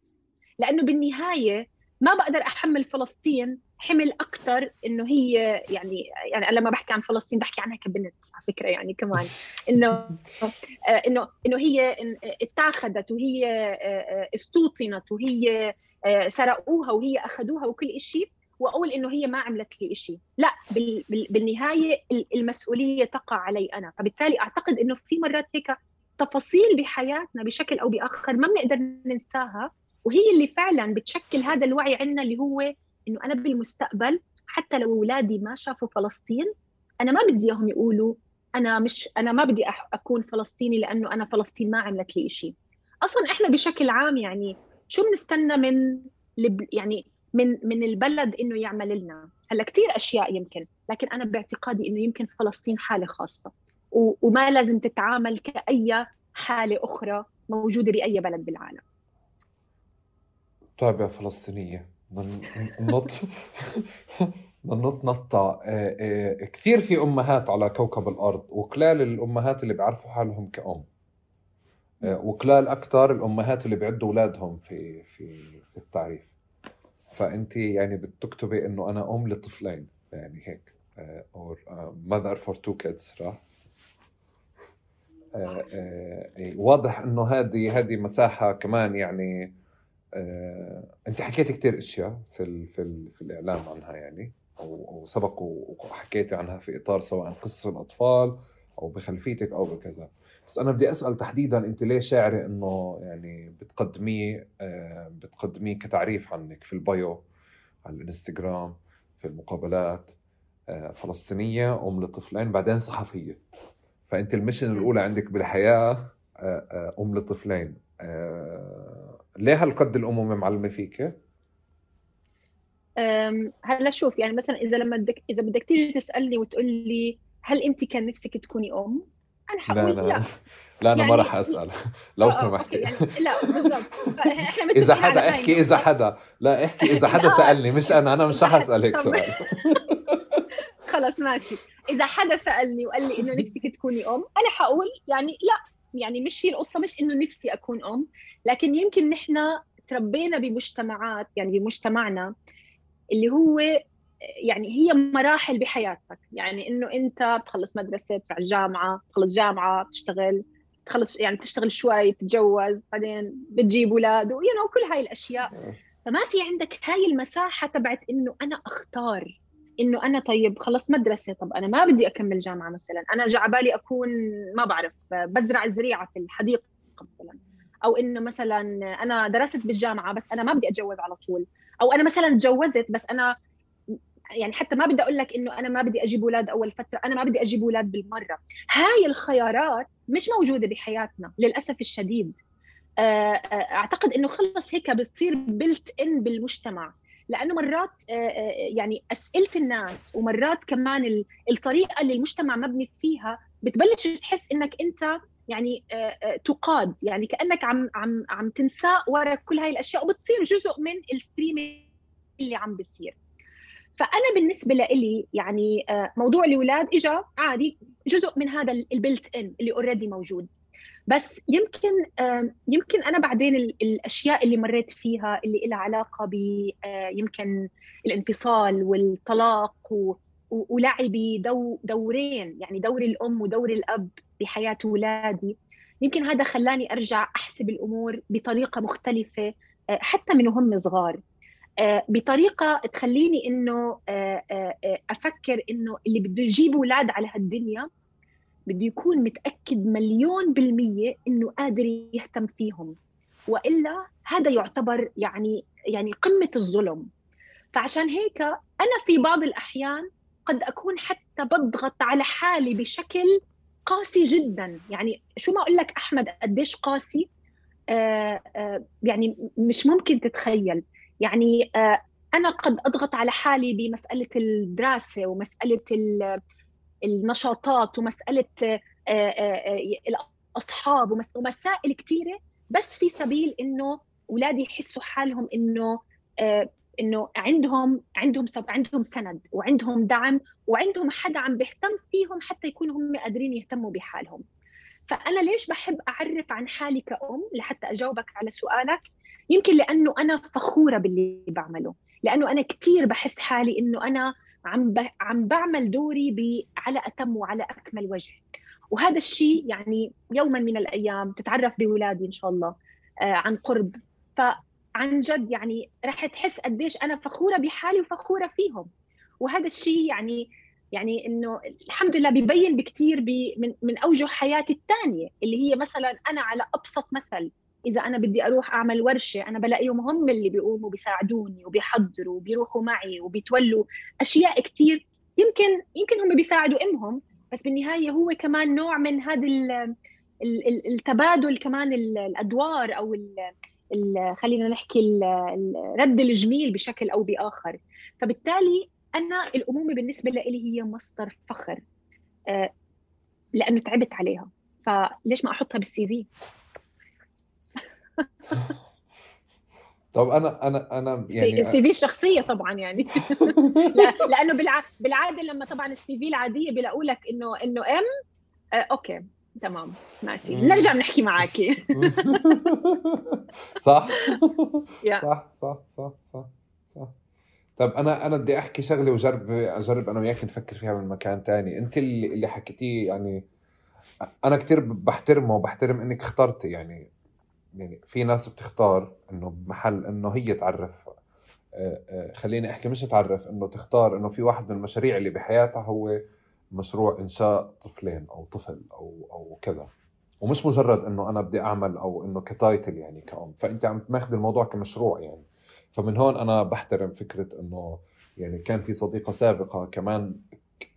لأنه بالنهاية ما بقدر أحمل فلسطين حمل أكثر إنه هي يعني يعني لما بحكي عن فلسطين بحكي عنها كبنت على فكرة يعني كمان. إنه آه، إنه إنه هي اتاخذت وهي آه، آه، استوطنت وهي سرقوها وهي أخذوها وكل شيء وأقول إنه هي ما عملت لي شيء لا بالنهاية المسؤولية تقع علي أنا. فبالتالي أعتقد إنه في مرات هيك تفاصيل بحياتنا بشكل أو بآخر ما بنقدر ننساها. وهي اللي فعلا بتشكل هذا الوعي عندنا اللي هو إنه أنا بالمستقبل حتى لو أولادي ما شافوا فلسطين أنا ما بدي إياهم يقولوا أنا مش أنا ما بدي أكون فلسطيني لأنه أنا فلسطين ما عملت لي شيء أصلا إحنا بشكل عام يعني شو بنستنى من يعني من من البلد إنه يعمل لنا؟ هلأ كثير أشياء يمكن لكن أنا باعتقادي إنه يمكن فلسطين حالة خاصة. وما لازم تتعامل كأي حالة أخرى موجودة باي بلد بالعالم. طيب يا فلسطينيه نط نط نطة. آه، آه، كثير في أمهات على كوكب الأرض وقلال الأمهات اللي بيعرفوا حالهم كأم. آه، وقلال أكثر الأمهات اللي بيعدوا أولادهم في في في التعريف. فأنت يعني بتكتبي إنه أنا أم لطفلين يعني هيك. or mother for two kids صح؟ واضح إنه هذه هذه مساحة كمان يعني آه، أنت حكيت كثير أشياء في ال في, ال في الإعلام عنها يعني أو سبق وحكيتي عنها في إطار سواء قصص الأطفال أو بخلفيتك أو بكذا. بس أنا بدي أسأل تحديدا أنت ليش شاعرة إنه يعني بتقدميه آه، بتقدميه كتعريف عنك في البايو على الإنستغرام في المقابلات آه، فلسطينية أم لطفلين بعدين صحفية. فأنت المشن الأولى عندك بالحياة أم لطفلين. ليه هالقد الامومه معلمة فيك؟ هلا شوف يعني مثلا إذا لما بدك إذا بدك تيجي تسألني وتقول لي هل أنت كان نفسك تكوني أم؟ أنا حقول لا لا, لا لا أنا ما يعني- راح أسأل لو آه، سمحتي أوكي، يعني لا بالضبط إذا حدا احكي إذا. حدا لا احكي إذا حدا. سألني مش أنا أنا مش رح اسال هيك. سؤال خلص ماشي إذا حدا سألني وقال لي إنه نفسك تكوني أم أنا حقول يعني لا يعني مش هي القصة مش إنه نفسي أكون أم لكن يمكن نحن تربينا بمجتمعات يعني بمجتمعنا اللي هو يعني هي مراحل بحياتك. يعني إنه أنت بتخلص مدرسة بتروح الجامعة بتخلص جامعة بتشتغل تخلص يعني تشتغل شوي تتجوز بعدين بتجيب أولاد ويو نو كل هاي الأشياء. فما في عندك هاي المساحة تبعت إنه أنا أختار. إنه أنا طيب خلص مدرسة طب أنا ما بدي أكمل جامعة مثلا. أنا جا بالي أكون ما بعرف بزرع زريعة في الحديقة مثلا. أو إنه مثلا أنا درست بالجامعة بس أنا ما بدي أتجوز على طول. أو أنا مثلا تجوزت بس أنا يعني حتى ما بدي أقول لك إنه أنا ما بدي أجيب أولاد أول فترة أنا ما بدي أجيب أولاد بالمرة. هاي الخيارات مش موجودة بحياتنا للأسف الشديد. آه، آه، أعتقد إنه خلص هيك بتصير بلت ان بالمجتمع. لأنه مرات آه، آه، يعني أسئلة الناس ومرات كمان ال- الطريقة اللي المجتمع مبني فيها بتبلش تحس إنك أنت يعني آه، تقاد يعني كأنك عم عم عم تنساق ورا كل هاي الأشياء وبتصير جزء من الستريم اللي عم بيصير. فأنا بالنسبة لإلي يعني موضوع الأولاد اجى عادي جزء من هذا ال built in اللي already موجود. بس يمكن يمكن أنا بعدين ال- الأشياء اللي مريت فيها اللي لها علاقة ب يمكن الانفصال والطلاق ولعبي دو دورين يعني دور الأم ودور الأب بحياة اولادي يمكن هذا خلاني أرجع أحسب الأمور بطريقة مختلفة حتى من وهم صغار. بطريقة تخليني إنه أفكر إنه اللي بده يجيب أولاد على هالدنيا بده يكون متأكد مليون بالمية إنه قادر يهتم فيهم. وإلا هذا يعتبر يعني يعني قمة الظلم. فعشان هيك أنا في بعض الأحيان قد أكون حتى بضغط على حالي بشكل قاسي جدا. يعني شو ما أقول لك أحمد قديش قاسي؟ آه آه يعني مش ممكن تتخيل. يعني آه أنا قد أضغط على حالي بمسألة الدراسة ومسألة ال- النشاطات ومسألة آه، آه، آه، الأصحاب ومس- ومسائل كثيره بس في سبيل إنه اولادي يحسوا حالهم إنه إنه عندهم عندهم عندهم سند وعندهم دعم وعندهم حدا عم بيهتم فيهم حتى يكونوا هم قادرين يهتموا بحالهم. فأنا ليش بحب أعرف عن حالي كأم لحتى أجاوبك على سؤالك؟ يمكن لأنه أنا فخورة باللي بعمله لأنه أنا كثير بحس حالي إنه أنا عم. عم بعمل دوري. على أتم وعلى أكمل وجه وهذا الشيء يعني يوما من الأيام تتعرف باولادي إن شاء الله آه عن قرب فعن جد يعني رح تحس قديش أنا فخورة بحالي وفخورة فيهم وهذا الشيء يعني يعني إنه الحمد لله ببين بكثير من من أوجه حياتي الثانية اللي هي مثلا أنا على أبسط مثل إذا أنا بدي أروح أعمل ورشة أنا بلاقيهم هم اللي بيقوموا بيساعدوني وبيحضروا وبيروحوا معي وبيتولوا. أشياء كثير يمكن يمكن هم بيساعدوا إمهم بس بالنهاية هو كمان نوع من هذا ال- ال- ال- التبادل كمان ال- الأدوار أو خلينا نحكي الرد الجميل بشكل أو بآخر. فبالتالي أنا الأمومة بالنسبة لي هي مصدر فخر آه، لأنه تعبت عليها. فليش ما أحطها بال CV؟ طب أنا أنا أنا يعني ال CV الشخصيه طبعا يعني. لا لأنه بالع... بالعادة لما طبعا ال CV العادية بيلاقوا لك إنه إنه ام آه، okay تمام ماشي. نرجع نحكي معك صح. صح صح صح صح صح. طب أنا أنا بدي أحكي شغلة وجرب أجرب أنا وياك نفكر فيها من مكان تاني. أنت اللي اللي حكيتيه يعني أنا كتير بحترمه وبحترم إنك اخترتي يعني يعني في ناس بتختار إنه بمحل إنه هي تعرف آه، آه، خليني أحكي مش تعرف إنه تختار إنه في واحد من المشاريع اللي بحياتها هو مشروع إنشاء طفلين أو طفل أو أو كذا. ومش مجرد إنه أنا بدي أعمل أو إنه كتايتل يعني كأم فأنت عم ماخذ الموضوع كمشروع يعني. فمن هون أنا بحترم فكرة إنه يعني كان في صديقة سابقة كمان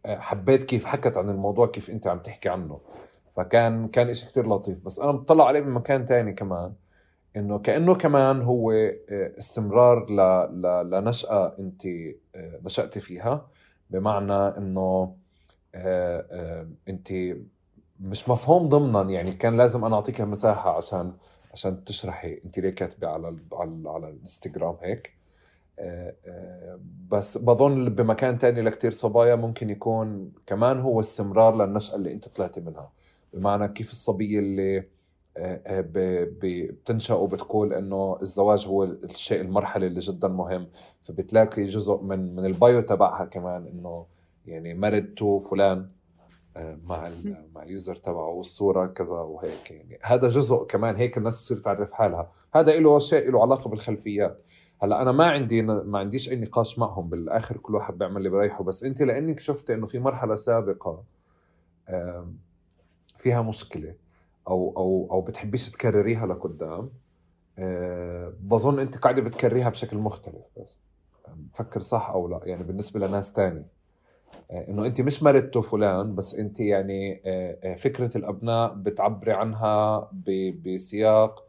حبيت كيف حكت عن الموضوع كيف أنت عم تحكي عنه. فكان كان إشي كتير لطيف. بس أنا بطلع عليه من مكان تاني كمان إنه كأنه كمان هو استمرار ل... ل... لنشأة أنت نشأتي فيها. بمعنى إنه أنت مش مفهوم ضمنا. يعني كان لازم أنا أعطيك مساحه عشان عشان تشرحي. أنت ليه كاتبة على ال على, على الإنستغرام هيك؟ آه، آه، بس بظن بمكان تاني لكتير صبايا ممكن يكون كمان هو استمرار للنشأة اللي أنت طلعتي منها. بمعنى كيف الصبية اللي آه، بتنشأ وبتقول إنه الزواج هو الشيء المرحلة اللي جدا مهم. فبتلاقي جزء من من البايو تبعها كمان إنه يعني married to فلان مع مع ال user تبعه والصورة كذا وهيك يعني. هذا جزء كمان هيك الناس بتصير تعرف حالها. هذا له شيء له علاقة بالخلفيات. هلأ أنا ما عندي ما عنديش أي نقاش معهم. بالآخر كل واحد بيعمل اللي بريحه. بس أنت لأنك شفت إنه في مرحلة سابقة فيها مشكلة أو أو أو بتحبيش تكرريها لقدام بظن أنت قاعدة بتكرريها بشكل مختلف بس. بفكر صح أو لا؟ يعني بالنسبة لناس تاني إنه أنت مش مرضتوا فلان بس أنت يعني فكرة الأبناء بتعبري عنها بسياق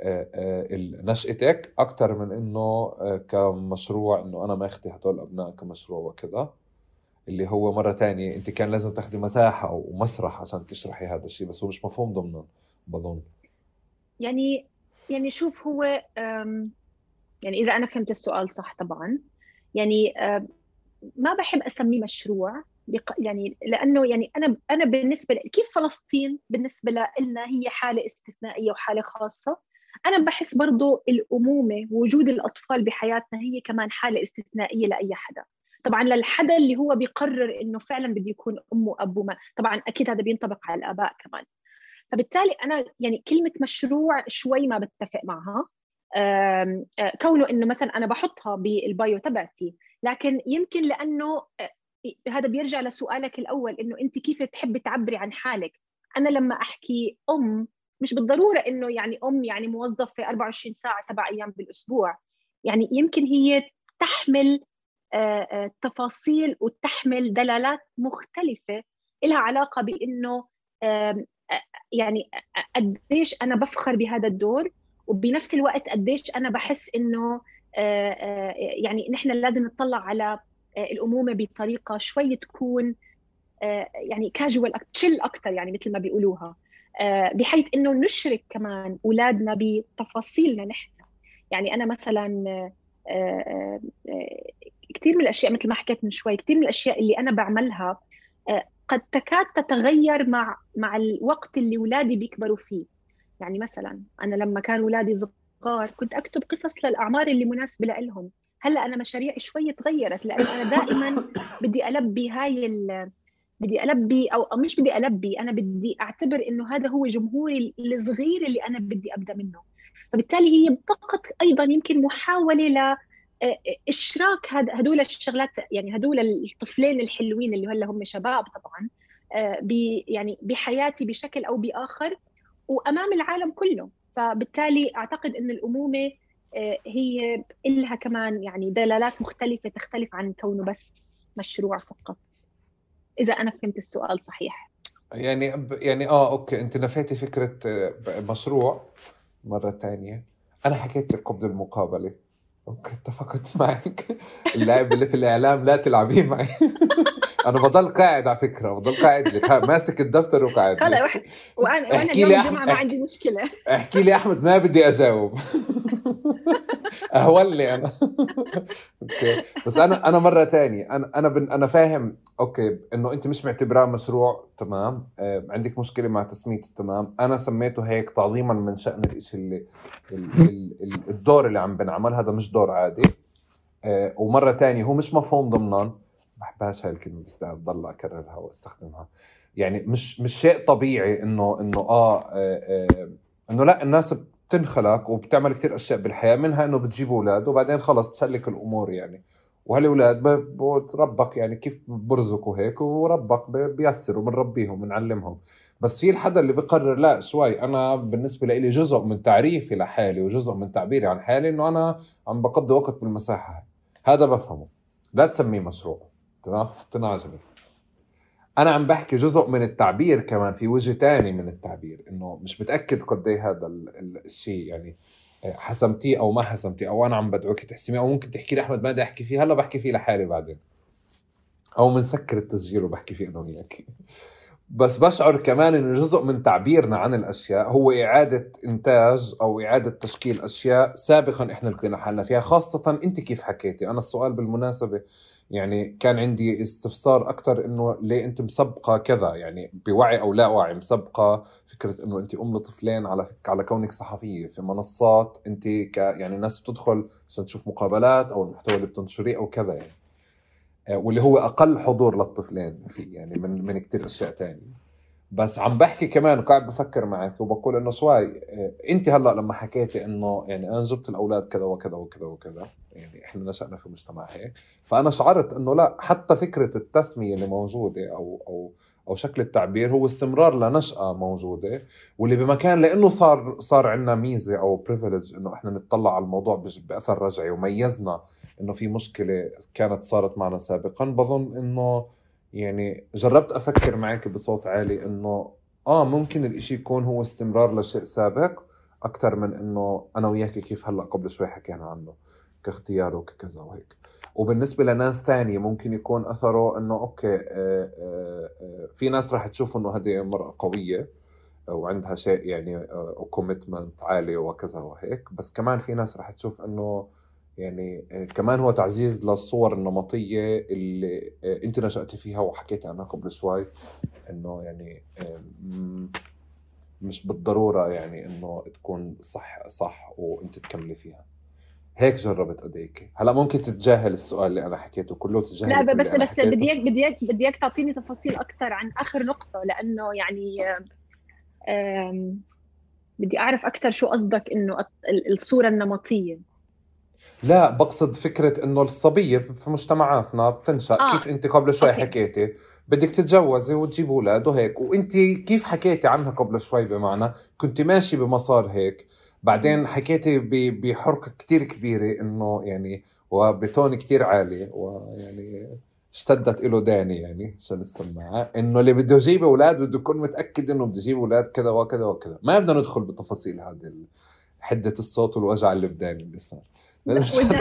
آه، آه، نشأتك أكثر من آه، كمشروع إنه أنا ماخذ هدول الأبناء كمشروع وكذا. اللي هو مرة تانية أنت كان لازم تاخذي مساحة أو مسرح عشان تشرحي هذا الشيء بس هو مش مفهوم ضمنا بظن يعني يعني شوف هو يعني إذا أنا فهمت السؤال صح طبعا. يعني ما بحب أسميه مشروع يعني لأنه يعني أنا أنا بالنسبة كيف فلسطين بالنسبة لنا هي حالة استثنائية وحالة خاصة؟ أنا بحس برضو الأمومة وجود الأطفال بحياتنا هي كمان حالة استثنائية لأي حدا. طبعا للحدا اللي هو بيقرر إنه فعلا بده يكون أم وأب وما طبعا أكيد هذا بينطبق على الآباء كمان. فبالتالي أنا يعني كلمة مشروع شوي ما بتفق معها. كونه إنه مثلا أنا بحطها بالبايو تبعتي لكن يمكن لأنه هذا بيرجع لسؤالك الأول إنه أنت كيف تحبي تعبري عن حالك؟ أنا لما أحكي أم مش بالضرورة إنه يعني أم يعني موظفه 24 ساعة سبع أيام بالأسبوع. يعني يمكن هي تحمل تفاصيل وتحمل دلالات مختلفة لها علاقة بإنه يعني قديش أنا بفخر بهذا الدور وبنفس الوقت قديش أنا بحس إنه يعني نحن لازم نطلع على الأمومة بطريقة شوي تكون يعني كاجوال تشيل أكثر يعني مثل ما بيقولوها. آه، بحيث إنه نشرك كمان أولادنا بتفاصيلنا نحن. يعني أنا مثلا آه، آه، كثير من الأشياء مثل ما حكيت من شوي كثير من الأشياء اللي أنا بعملها قد تكاد تتغير مع مع الوقت اللي اولادي بيكبروا فيه. يعني مثلا أنا لما كان اولادي صغار كنت أكتب قصص للأعمار اللي مناسبة لهم هلأ أنا مشاريعي شوي تغيرت لأنه أنا دائما بدي ألبي هاي بدي ألبي أو مش بدي ألبي أنا بدي أعتبر إنه هذا هو جمهوري الصغير اللي أنا بدي أبدأ منه. فبالتالي هي فقط أيضا يمكن محاولة ل آه، إشراك هدول الشغلات يعني هدول الطفلين الحلوين اللي هلا هم شباب طبعا آه، يعني بحياتي بشكل أو بآخر وأمام العالم كله. فبالتالي أعتقد إن الأمومة آه، هي لها كمان يعني دلالات مختلفة تختلف عن كونه بس مشروع فقط. إذا أنا فهمت السؤال صحيح. يعني يعني آه أوكي أنت نفيتي فكرة آه، مشروع مرة ثانية أنا حكيت لك قبل المقابلة. اتفقت معك. اللاعب اللي في الإعلام لا تلعبيه معي. أنا بضل قاعد على فكرة بضل قاعد لك ماسك الدفتر وقاعد خلص وأنا وأنا اليوم الجمعة ما عندي مشكلة. احكي لي أحمد ما بدي أجاوب. اهولني أنا. okay. بس أنا أنا مرة تانية. أنا أنا بن أنا فاهم okay إنه أنت مش معتبراه مشروع تمام؟ آه عندك مشكلة مع تسميته تمام؟ أنا سميته هيك تعظيما من شأن الشيء اللي الدور اللي عم بنعمل هذا مش دور عادي. آه ومرة تانية هو مش مفهوم ضمنا. بحبهاش هاي الكلمة بس ضل أكررها وأستخدمها. يعني مش مش شيء طبيعي إنه إنه آه, آه, آه إنه لا الناس بتنخلق وبتعمل كتير أشياء بالحياة منها إنه بتجيب أولاد وبعدين خلص بتسلك الأمور يعني. وهالاولاد ربك يعني كيف برزقوا هيك وربك بيسر وبنربيهم بنعلمهم بس في الحدا اللي بقرر لا شوي أنا بالنسبة لي جزء من تعريفي لحالي وجزء من تعبيري عن حالي إنه أنا عم بقضي وقت بالمساحة هذا بفهمه. لا تسميه مشروع. تنعجبي أنا عم بحكي جزء من التعبير كمان في وجه تاني من التعبير إنه مش متأكد قد إيه هذا الشيء يعني. حسمتيه أو ما حسمتيه أو أنا عم بدعوك تحسميه أو ممكن تحكي لي أحمد ما بدي أحكي فيه هلأ بحكي فيه لحالي بعدين. أو بنسكر التسجيل وبحكي فيه أنا وياك. بس بشعر كمان إنه جزء من تعبيرنا عن الأشياء هو إعادة إنتاج أو إعادة تشكيل أشياء سابقا إحنا لقينا حالنا فيها خاصة أنت كيف حكيتي؟ أنا السؤال بالمناسبة يعني كان عندي استفسار أكثر إنه ليه أنت مسبقة كذا؟ يعني بوعي أو لا وعي مسبقة فكرة إنه أنت أم لطفلين على فك على كونك صحفية في منصات أنت ك يعني الناس بتدخل عشان تشوف مقابلات أو المحتوى اللي بتنشريه أو كذا يعني. آه، واللي هو أقل حضور للطفلين فيه يعني من من كثير أشياء ثانية بس عم بحكي كمان وقاعد بفكر معك وبقول إنه شوي آه، أنت هلأ لما حكيتي إنه يعني أنا جبت الأولاد كذا وكذا وكذا وكذا يعني إحنا نشأنا في مجتمع هيك. فأنا شعرت إنه لا حتى فكرة التسمية اللي موجودة أو أو أو شكل التعبير هو استمرار لنشأة موجودة. واللي بمكان لإنه صار صار عندنا ميزة أو بريفليج إنه إحنا نطلع على الموضوع بأثر رجعي وميزنا إنه في مشكلة كانت صارت معنا سابقا. بظن إنه يعني جربت أفكر معك بصوت عالي إنه آه ممكن الإشي يكون هو استمرار لشيء سابق أكثر من إنه أنا وياك كيف هلأ قبل شوي حكينا عنه. كاختيار وككذا وهيك. وبالنسبة لناس تانية ممكن يكون أثره إنه okay آه، آه، آه، في ناس راح تشوف إنه هذه امراه قوية وعندها شيء يعني و commitment عالي وكذا وهيك. بس كمان في ناس راح تشوف إنه يعني كمان هو تعزيز للصور النمطية اللي أنت نشاتي فيها وحكيت عنها قبل شوي إنه يعني مش بالضرورة يعني إنه تكون صح صح وأنت تكملي فيها. هيك جربت اديكي هلا ممكن تتجاهل السؤال اللي أنا حكيته كله تتجاهل لا بس بس بدي اياك بدي اياك بدي إياك تعطيني تفاصيل أكثر عن آخر نقطة لأنه يعني بدي أعرف أكثر شو قصدك إنه الصورة النمطية. لا بقصد فكرة إنه الصبية في مجتمعاتنا بتنشأ. آه. كيف أنت قبل شوي أوكي. حكيتي؟ بدك تتجوزي وتجيب أولاد وهيك. وأنت كيف حكيتي عنها قبل شوي بمعنى؟ كنت ماشي بمسار هيك. بعدين حكيتي بحرقة كتير كبيرة إنه يعني وبتون كتير عالي ويعني اشتدت له داني يعني عشان السماعة إنه اللي بده يجيب أولاد بده يكون متأكد إنه بده يجيب أولاد كذا وكذا وكذا. ما بدنا ندخل بتفاصيل هذه حدة الصوت والوجع اللبناني اللي صار. سلامتك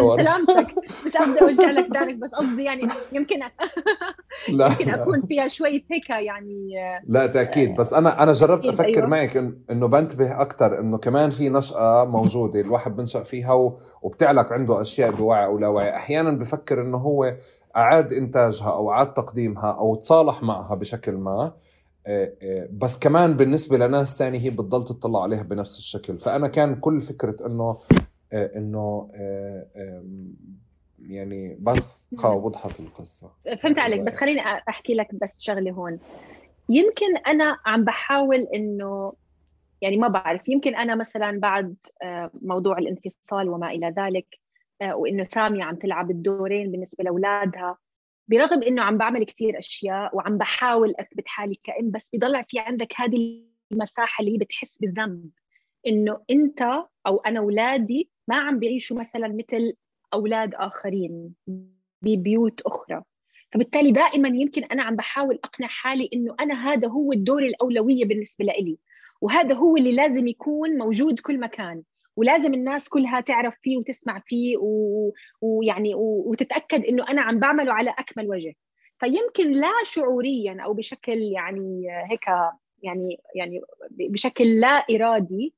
مش قصدي اوجع لك ذلك بس قصدي يعني يمكن لا. يمكن أكون فيها شوية هيك يعني لا تأكيد. بس أنا أنا جربت أفكر أيوة. معك إنه بنتبه أكثر إنه كمان في نشأة موجودة الواحد بنشأ فيها وبتعلق عنده أشياء بوعي أو لا وعي أحيانا بفكر إنه هو أعاد إنتاجها أو أعاد تقديمها أو تصالح معها بشكل ما آه، آه، بس كمان بالنسبة لناس تانية هي بتضل تطلع عليها بنفس الشكل. فأنا كان كل فكرة أنه آه، آه، يعني بس وضحت القصة. فهمت عليك بس خليني أحكي لك بس شغلة هون. يمكن أنا عم بحاول إنه يعني ما بعرف يمكن أنا مثلا بعد آه، موضوع الانفصال وما إلى ذلك وإنه سامية عم تلعب الدورين بالنسبة لأولادها برغم إنه عم بعمل كثير أشياء وعم بحاول أثبت حالي كأم بس بضل في عندك هذه المساحة اللي بتحس بالذنب. إنه أنت أو أنا أولادي ما عم بيعيشوا مثلا مثل أولاد آخرين ببيوت أخرى. فبالتالي دائما يمكن أنا عم بحاول أقنع حالي إنه أنا هذا هو الدور الأولوية بالنسبة لي وهذا هو اللي لازم يكون موجود كل مكان ولازم الناس كلها تعرف فيه وتسمع فيه و... ويعني و... وتتأكد إنه أنا عم بعمله على أكمل وجه. فيمكن لا شعوريا أو بشكل يعني هيك يعني يعني بشكل لا إرادي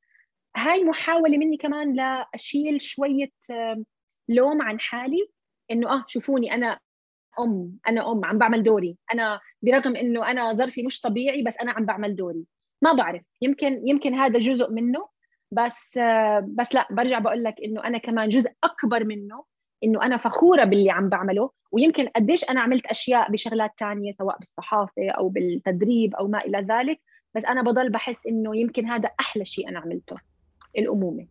هاي محاولة مني كمان لأشيل شوية لوم عن حالي إنه آه شوفوني أنا أم أنا أم عم بعمل دوري. أنا برغم إنه أنا ظرفي مش طبيعي بس أنا عم بعمل دوري. ما بعرف يمكن يمكن هذا جزء منه بس بس لا برجع بقول لك إنه أنا كمان جزء أكبر منه إنه أنا فخورة باللي عم بعمله. ويمكن قديش أنا عملت أشياء بشغلات تانية سواء بالصحافة أو بالتدريب أو ما إلى ذلك. بس أنا بضل بحس إنه يمكن هذا أحلى شيء أنا عملته الأمومة.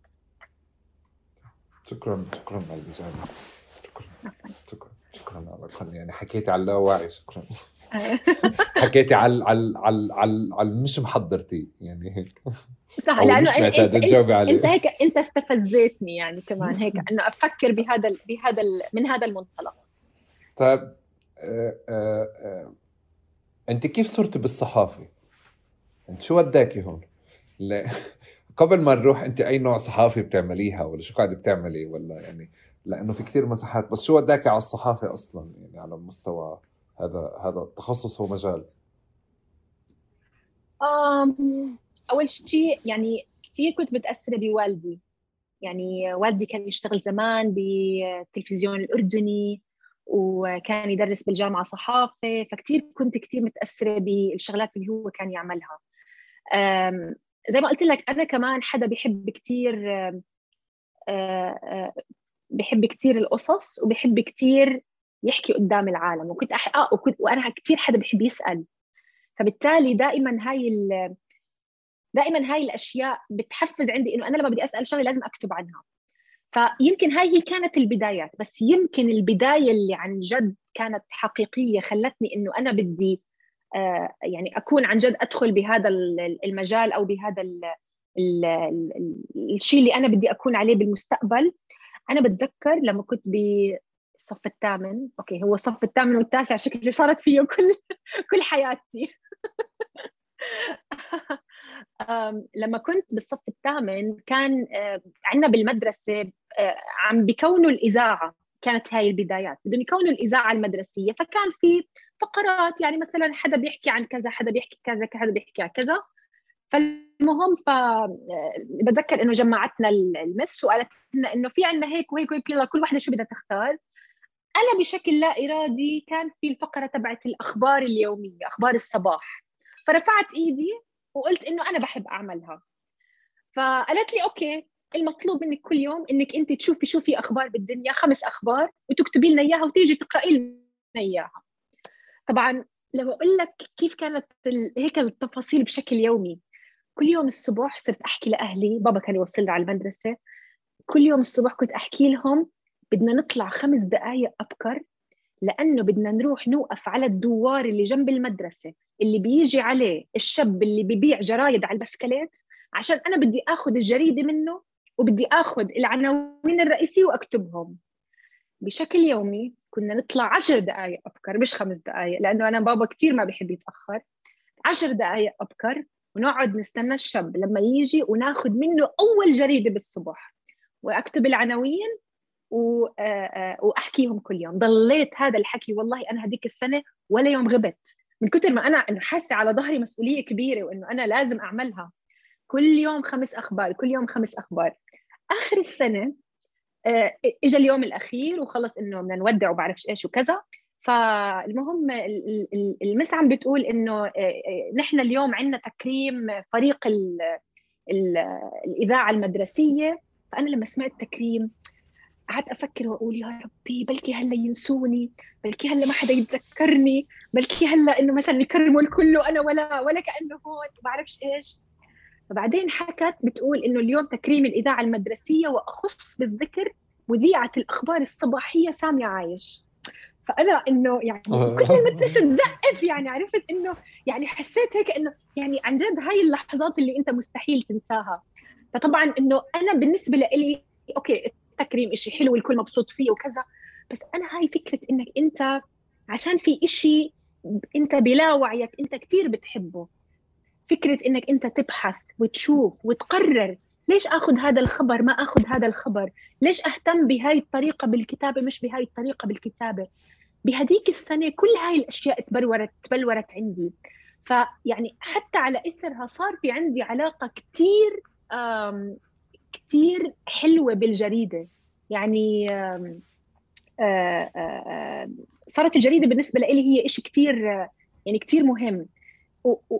شكرا شكرا على الاجابه شكرا شكرا شكرا على الاقل يعني حكيتي على اللاواعي شكرا. حكيتي على على على على, على مش محضرتي يعني هيك. صح لأنه انت, انت, إنت هيك إنت استفزتني يعني كمان هيك إنه أفكر بهذا بهذا من هذا المنطلق. طيب آه آه آه أنت كيف صرتي بالصحافة؟ أنت شو وداكي هون؟ لا. قبل ما نروح أنت أي نوع صحافي بتعمليها ولا شو قاعدة بتعملي؟ ولا يعني لأنه في كثير مساحات بس شو وداك على الصحافة أصلا؟ يعني على مستوى هذا هذا التخصص هو مجال. أول شيء يعني كثير كنت متأثرة بوالدي. يعني والدي كان يشتغل زمان بالتلفزيون الأردني وكان يدرس بالجامعة صحافة فكتير كنت كثير متأثرة بالشغلات اللي هو كان يعملها. زي ما قلت لك أنا كمان حدا بحب كثير بحب كثير القصص وبحب كثير يحكي قدام العالم. وكنت أح... آه وكنت وأنا كثير حدا بحب يسأل. فبالتالي دائما هاي ال... دائما هاي الأشياء بتحفز عندي إنه أنا لما بدي أسأل شغلة لازم أكتب عنها. فيمكن هاي هي كانت البدايات بس يمكن البداية اللي عن جد كانت حقيقية خلتني إنه أنا بدي آه يعني أكون عن جد أدخل بهذا المجال أو بهذا ال ال ال الشيء اللي أنا بدي أكون عليه بالمستقبل. أنا بتذكر لما كنت بالصف الثامن. أوكي هو الصف الثامن والتاسع شكله صارت فيه كل كل حياتي. لما كنت بالصف الثامن كان آه، عندنا بالمدرسة آه، عم بكونوا الإذاعة. كانت هاي البدايات. بدهم يكونوا الإذاعة المدرسية. فكان في فقرات يعني مثلا حدا بيحكي عن كذا حدا بيحكي كذا حدا بيحكي عن كذا. فالمهم ف آه، بتذكر إنه جمعتنا المس وقالت لنا إنه في عندنا هيك وهيك وهيك يلا كل وحده شو بدها تختار. أنا بشكل لا إرادي كان في الفقرة تبعت الأخبار اليومية أخبار الصباح. فرفعت إيدي وقلت إنه أنا بحب أعملها. فقالت لي أوكي المطلوب منك كل يوم إنك أنت تشوفي شو في أخبار بالدنيا خمس أخبار وتكتبي لنا إياها وتيجي تقرأي لنا إياها. طبعا لو أقول لك كيف كانت هيك التفاصيل بشكل يومي. كل يوم الصبح صرت أحكي لأهلي بابا كان يوصلنا على المدرسة. كل يوم الصبح كنت أحكي لهم بدنا نطلع خمس دقائق أبكر لأنه بدنا نروح نوقف على الدوار اللي جنب المدرسة اللي بيجي عليه الشاب اللي ببيع جرايد على البسكليت عشان أنا بدي آخذ الجريدة منه وبدي آخذ العناوين الرئيسية وأكتبهم. بشكل يومي كنا نطلع عشر دقائق أبكر مش خمس دقائق لأنه أنا بابا كثير ما بيحب يتأخر. عشر دقائق أبكر ونقعد نستنى الشاب لما يجي وناخذ منه أول جريدة بالصبح. وأكتب العناوين آه، آه، وأحكيهم كل يوم. ضليت هذا الحكي والله أنا هذيك السنة ولا يوم غبت. من كثر ما أنا إنه حاسة على ظهري مسؤولية كبيرة وإنه أنا لازم أعملها. كل يوم خمس أخبار كل يوم خمس أخبار. آخر السنة اجى اليوم الأخير وخلص إنه بدنا نودع وبعرفش إيش وكذا. فالمهم المس عم بتقول إنه نحن اليوم عندنا تكريم فريق ال ال الإذاعة المدرسية. فأنا لما سمعت تكريم قعدت أفكر وأقول يا ربي بلكي هلأ ينسوني بلكي هلأ ما حدا يتذكرني بلكي هلأ إنه مثلا يكرموا الكل وأنا ولا ولا كأنه هون ما بعرفش إيش. فبعدين حكت بتقول إنه اليوم تكريم الإذاعة المدرسية وأخص بالذكر مذيعه الأخبار الصباحية سامية عايش. فأنا إنه يعني كل المدرسة تزقف يعني عرفت إنه يعني حسيت هيك إنه يعني عن جد هاي اللحظات اللي أنت مستحيل تنساها. فطبعا إنه أنا بالنسبة لي أوكي التكريم إشي حلو الكل مبسوط فيه وكذا بس أنا هاي فكرة إنك أنت عشان في إشي أنت بلا وعيك أنت كتير بتحبه. فكرة إنك أنت تبحث وتشوف وتقرر ليش آخذ هذا الخبر؟ ما آخذ هذا الخبر. ليش أهتم بهاي الطريقة بالكتابة مش بهاي الطريقة بالكتابة؟ بهديك السنة كل هاي الأشياء تبلورت تبلورت عندي. فيعني حتى على إثرها صار في عندي علاقة كثير كثير حلوة بالجريدة. يعني صارت الجريدة بالنسبة لي هي شيء كثير يعني كثير مهم.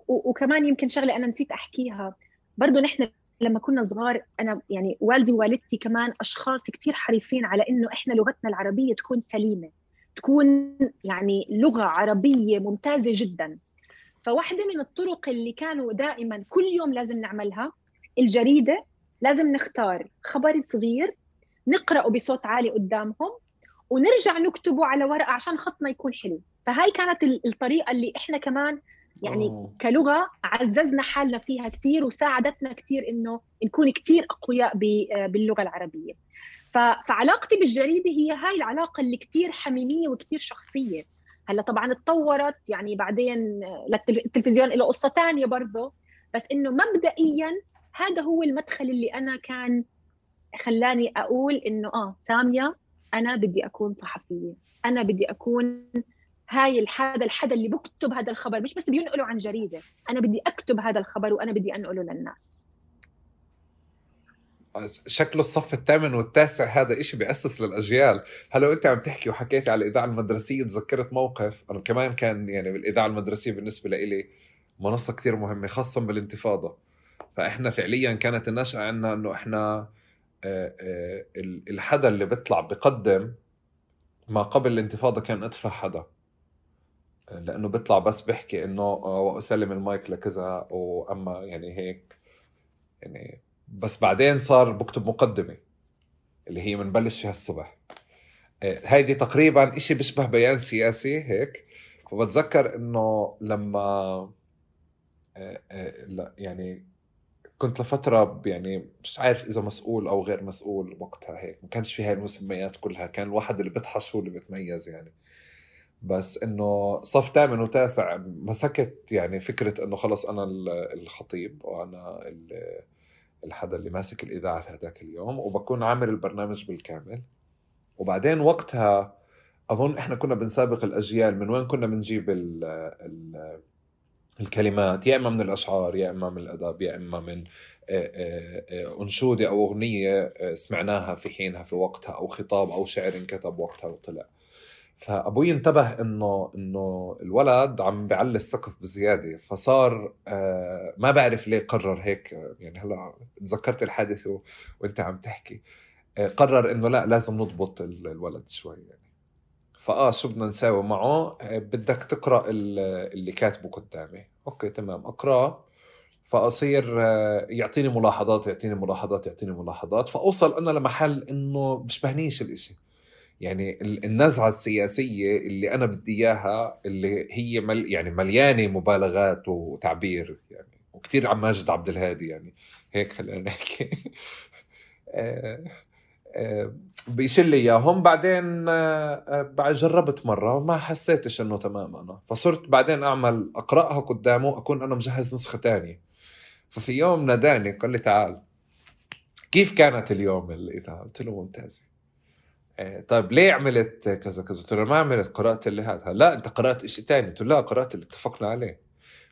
وكمان يمكن شغلة أنا نسيت أحكيها. برضه نحن لما كنا صغار أنا يعني والدي ووالدتي كمان أشخاص كثير حريصين على إنه إحنا لغتنا العربية تكون سليمة تكون يعني لغة عربية ممتازة جدا. فواحدة من الطرق اللي كانوا دائما كل يوم لازم نعملها الجريدة لازم نختار خبر صغير نقرأه بصوت عالي قدامهم ونرجع نكتبه على ورقة عشان خطنا يكون حلو. فهاي كانت الطريقة اللي إحنا كمان يعني أوه. كلغة عززنا حالنا فيها كثير وساعدتنا كثير إنه نكون كثير أقوياء باللغة العربية فعلاقتي بالجريدة هي هاي العلاقة اللي كثير حميمية وكثير شخصية هلأ طبعا اتطورت يعني بعدين التلفزيون له قصة ثانية برضه بس إنه مبدئيا هذا هو المدخل اللي أنا كان خلاني أقول إنه آه سامية أنا بدي أكون صحفية أنا بدي أكون هاي هذا الحدا اللي بكتب هذا الخبر مش بس بينقله عن جريدة أنا بدي أكتب هذا الخبر وأنا بدي أنقله للناس. شكله الصف الثامن والتاسع هذا إشي بيأسس للأجيال. هلأ أنت عم تحكي وحكيت على الإذاعة المدرسية تذكرت موقف؟ أنا كمان كان يعني بالإذاعة المدرسية بالنسبة لإلي منصة كتير مهمة خاصة بالانتفاضة. فإحنا فعليا كانت النشأة عندنا إنه إحنا آه، آه، الحدا اللي بيطلع بقدم ما قبل الانتفاضة كان أدفع حدا. لأنه بيطلع بس بيحكي إنه آه، وأسلم المايك لكذا وأما يعني هيك يعني بس بعدين صار بكتب مقدمة اللي هي بنبلش فيها الصبح. هيدي تقريبا إشي بيشبه بيان سياسي هيك. فبتذكر إنه لما لا يعني كنت لفترة يعني مش عارف إذا مسؤول أو غير مسؤول وقتها هيك. ما كانش في هاي المسميات كلها كان الواحد اللي بيطحش هو اللي بيتميز يعني. بس إنه صف ثامن وتاسع مسكت يعني فكرة إنه خلص أنا الخطيب وأنا الحدا اللي ماسك الإذاعة في هذاك اليوم وبكون عامل البرنامج بالكامل. وبعدين وقتها أظن إحنا كنا بنسابق الأجيال من وين كنا بنجيب ال ال الكلمات؟ يا إما من الأشعار يا إما من الأدب يا إما من آه، آه، آه، أنشودة أو أغنية سمعناها في حينها في وقتها أو خطاب أو شعر انكتب وقتها وطلع. فأبوي انتبه إنه إنه الولد عم بيعلي السقف بزيادة فصار ما بعرف ليه قرر هيك يعني هلأ تذكرت الحادثه وأنت عم تحكي قرر إنه لأ لازم نضبط الولد شوي يعني. فآه شو بدنا نساوي معه؟ بدك تقرأ اللي كاتبه قدامي. أوكي تمام. اقراه فاصير آه، يعطيني ملاحظات يعطيني ملاحظات يعطيني ملاحظات. فأوصل أنا لمحل إنه بشبهنيش الإشي. يعني النزعة السياسية اللي أنا بدي إياها اللي هي مل يعني مليانة مبالغات وتعبير يعني وكثير عم ماجد عبد الهادي يعني. هيك خلينا نحكي. آه، آه، بيشيل لي اياهم بعدين بعد جربت مرة وما حسيتش إنه تمام أنا. فصرت بعدين أعمل أقرأها قدامه أكون أنا مجهز نسخة تانية. ففي يوم ناداني قال لي تعال كيف كانت اليوم الاذاعه؟ قلت له ممتازه طيب ليه عملت كذا كذا؟ قلت له ما عملت قرأت اللي هذا. لا أنت قرأت شيء ثاني قلت له لا قرأت اللي اتفقنا عليه.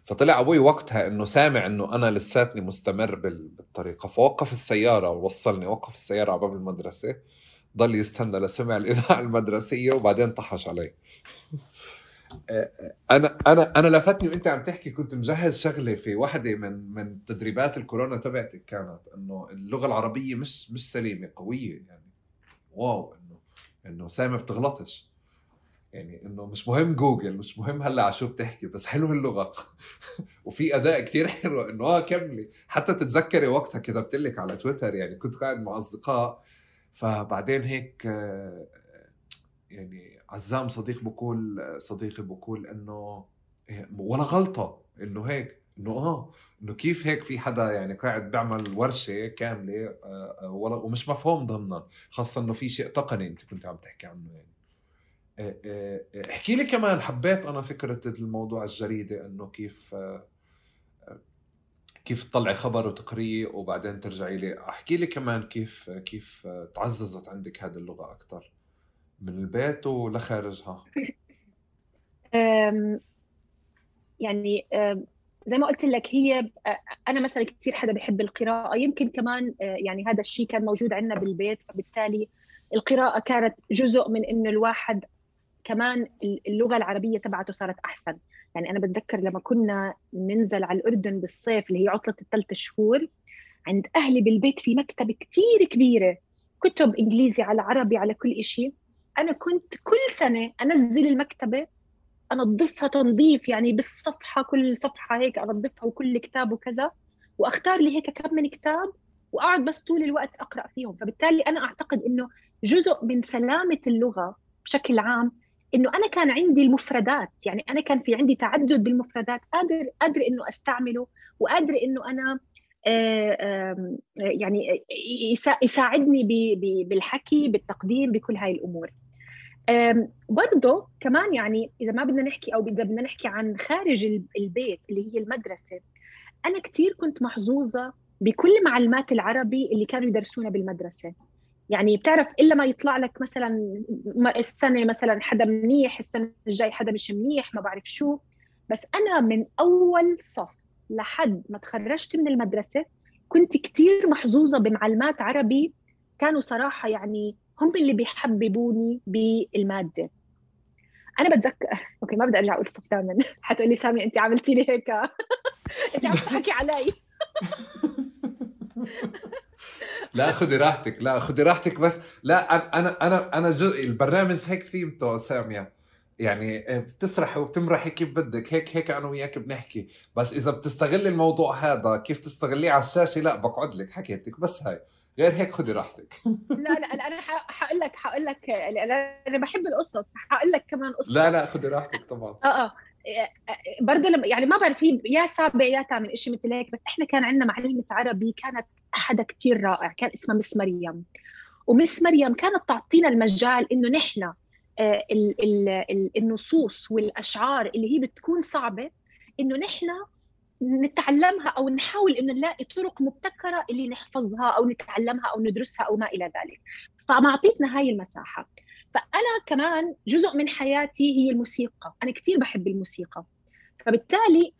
فطلع أبوي وقتها إنه سامع إنه أنا لساتني مستمر بالطريقة. فوقف السيارة ووصلني وقف السيارة على باب المدرسة ضل يستنى لسمع الإذاعة المدرسية وبعدين طحش علي. أنا أنا أنا لفتني وأنت عم تحكي كنت مجهز شغلة في واحدة من من تدريبات الكورونا تبعتك كانت إنه اللغة العربية مش مش سليمة قوية يعني. واو. انه سامي بتغلطش. يعني انه مش مهم جوجل مش مهم هلا على شو بتحكي بس حلو اللغة. وفي أداء كتير حلو إنه آه كملي. حتى تتذكري وقتها كتبت لك على تويتر يعني كنت قاعد مع أصدقاء فبعدين هيك آه، يعني عزام صديق بقول صديقي بقول إنه إيه، ولا غلطة إنه هيك. إنه آه إنه كيف هيك في حدا يعني قاعد بيعمل ورشة كاملة آه، آه، ولا ومش مفهوم ضمنا خاصة إنه في شيء تقني أنت كنت عم تحكي عنه يعني. احكي لي كمان حبيت أنا فكرة الموضوع الجريدة إنه كيف كيف تطلعي خبر وتقريه وبعدين ترجعي لي. احكي لي كمان كيف كيف تعززت عندك هذه اللغة أكثر من البيت ولا خارجها يعني زي ما قلت لك هي أنا مثلا كثير حدا بحب القراءة يمكن كمان يعني هذا الشيء كان موجود عندنا بالبيت فبالتالي القراءة كانت جزء من إنه الواحد كمان اللغة العربية تبعته صارت أحسن. يعني أنا بتذكر لما كنا ننزل على الأردن بالصيف اللي هي عطلة الثلاث شهور عند أهلي بالبيت في مكتبة كثير كبيرة كتب إنجليزي على عربي على كل شيء أنا كنت كل سنة أنزل المكتبة انظفها تنظيف يعني بالصفحة كل صفحة هيك انظفها وكل كتاب وكذا وأختار لي هيك كم من كتاب وأقعد بس طول الوقت أقرأ فيهم. فبالتالي أنا أعتقد إنه جزء من سلامة اللغة بشكل عام إنه أنا كان عندي المفردات يعني أنا كان في عندي تعدد بالمفردات قادر قادر إنه أستعمله وقادر إنه أنا آه، يعني يساعدني بالحكي بالتقديم بكل هاي الأمور. برضه كمان يعني إذا ما بدنا نحكي أو إذا بدنا نحكي عن خارج البيت اللي هي المدرسة أنا كثير كنت محظوظة بكل معلمات العربي اللي كانوا يدرسونا بالمدرسة. يعني بتعرف إلا ما يطلع لك مثلا السنة مثلا حدا منيح السنة الجاي حدا مش منيح ما بعرف شو. بس أنا من أول صف لحد ما تخرجت من المدرسة كنت كثير محظوظة بمعلمات عربي كانوا صراحة يعني هم اللي بيحببوني بالمادة. أنا بتذكر أوكي ما بدي أرجع أقول الصف دائما حتقول لي سامي انت عملتي لي هيك. انت عم تحكي علي. لا خذي راحتك. لا خذي راحتك بس. لا أنا أنا أنا جزء البرنامج هيك ثيمته سامية. يعني آه، بتسرحي وبتمرحي كيف بدك. هيك هيك أنا وياك بنحكي. بس إذا بتستغلي الموضوع هذا كيف تستغليه على الشاشة؟ لا بقعد لك حكيتك. بس هاي. غير هيك خذي راحتك. لا لا أنا حقول لك حقول لك أنا بحب القصص حقول لك كمان قصة. لا لا خذي راحتك طبعا. آه آه برضه لما يعني ما بعرف في يا سابع يا ثامن شيء مثل هيك بس إحنا كان عندنا معلمة عربي كانت حدا كثير رائع كان اسمها مس مريم. ومس مريم كانت تعطينا المجال إنه نحن آه، النصوص والأشعار اللي هي بتكون صعبة إنه نحن نتعلمها أو نحاول إنه نلاقي طرق مبتكرة اللي نحفظها أو نتعلمها أو ندرسها أو ما إلى ذلك. فما اعطيتنا هاي المساحة. فأنا كمان جزء من حياتي هي الموسيقى. أنا كثير بحب الموسيقى. فبالتالي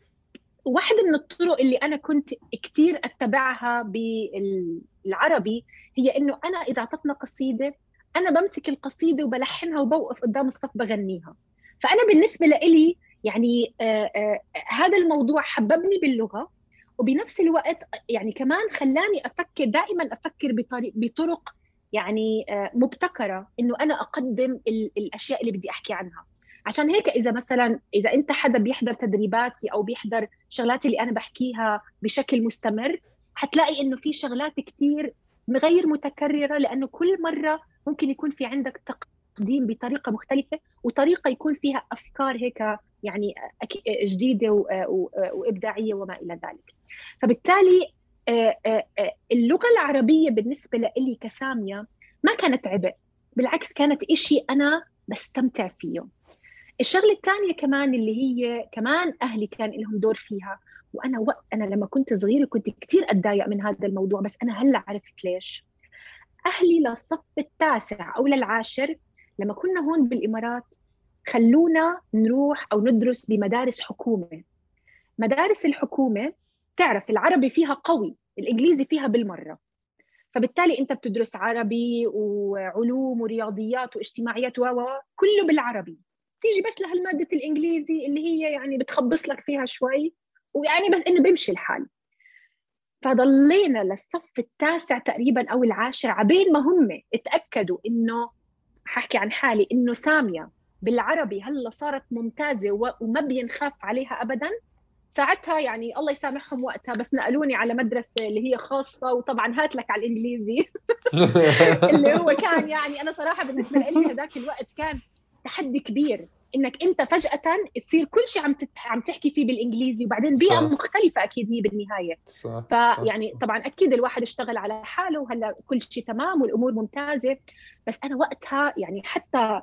واحدة من الطرق اللي أنا كنت كثير أتبعها بالعربي هي إنه أنا إذا أعطتنا قصيدة أنا بمسك القصيدة وبلحنها وبوقف قدام الصف بغنيها. فأنا بالنسبة لإلي يعني آه آه هذا الموضوع حببني باللغة وبنفس الوقت يعني كمان خلاني أفكر دائما أفكر بطريق بطرق يعني آه مبتكرة إنه أنا أقدم الأشياء اللي بدي أحكي عنها. عشان هيك إذا مثلا إذا أنت حدا بيحضر تدريباتي أو بيحضر شغلاتي اللي أنا بحكيها بشكل مستمر حتلاقي إنه في شغلات كثير غير متكررة لأنه كل مرة ممكن يكون في عندك تقديم بطريقة مختلفة وطريقة يكون فيها أفكار هيك يعني جديدة وإبداعية وما إلى ذلك. فبالتالي آه، آه، آه، اللغة العربية بالنسبة لي كسامية ما كانت عبء بالعكس كانت إشي أنا بستمتع فيه. الشغلة الثانية كمان اللي هي كمان أهلي كان لهم دور فيها وأنا وقت أنا لما كنت صغيرة كنت كثير أتضايق من هذا الموضوع بس أنا هلأ عرفت ليش. أهلي للصف التاسع أو للعاشر لما كنا هون بالإمارات خلونا نروح أو ندرس بمدارس حكومة. مدارس الحكومة تعرف العربي فيها قوي الإنجليزي فيها بالمرة. فبالتالي أنت بتدرس عربي وعلوم ورياضيات واجتماعيات و كله بالعربي. تيجي بس لهالمادة الإنجليزي اللي هي يعني بتخبص لك فيها شوي ويعني بس إنه بيمشي الحال. فضلينا للصف التاسع تقريبا أو العاشر عبين ما هم اتأكدوا إنه ححكي عن حالي إنه سامية. بالعربي هلا صارت ممتازة وما بينخاف عليها ابدا ساعتها يعني الله يسامحهم وقتها بس نقلوني على مدرسة اللي هي خاصة وطبعا هات لك على الإنجليزي اللي هو كان يعني أنا صراحة بالنسبة لي هذاك الوقت كان تحدي كبير إنك أنت فجأة تصير كل شيء عم عم تحكي فيه بالإنجليزي وبعدين بيئة صح. مختلفة أكيد هي بالنهاية صح. فيعني صح. طبعا أكيد الواحد اشتغل على حاله وهلأ كل شيء تمام والأمور ممتازة بس أنا وقتها يعني حتى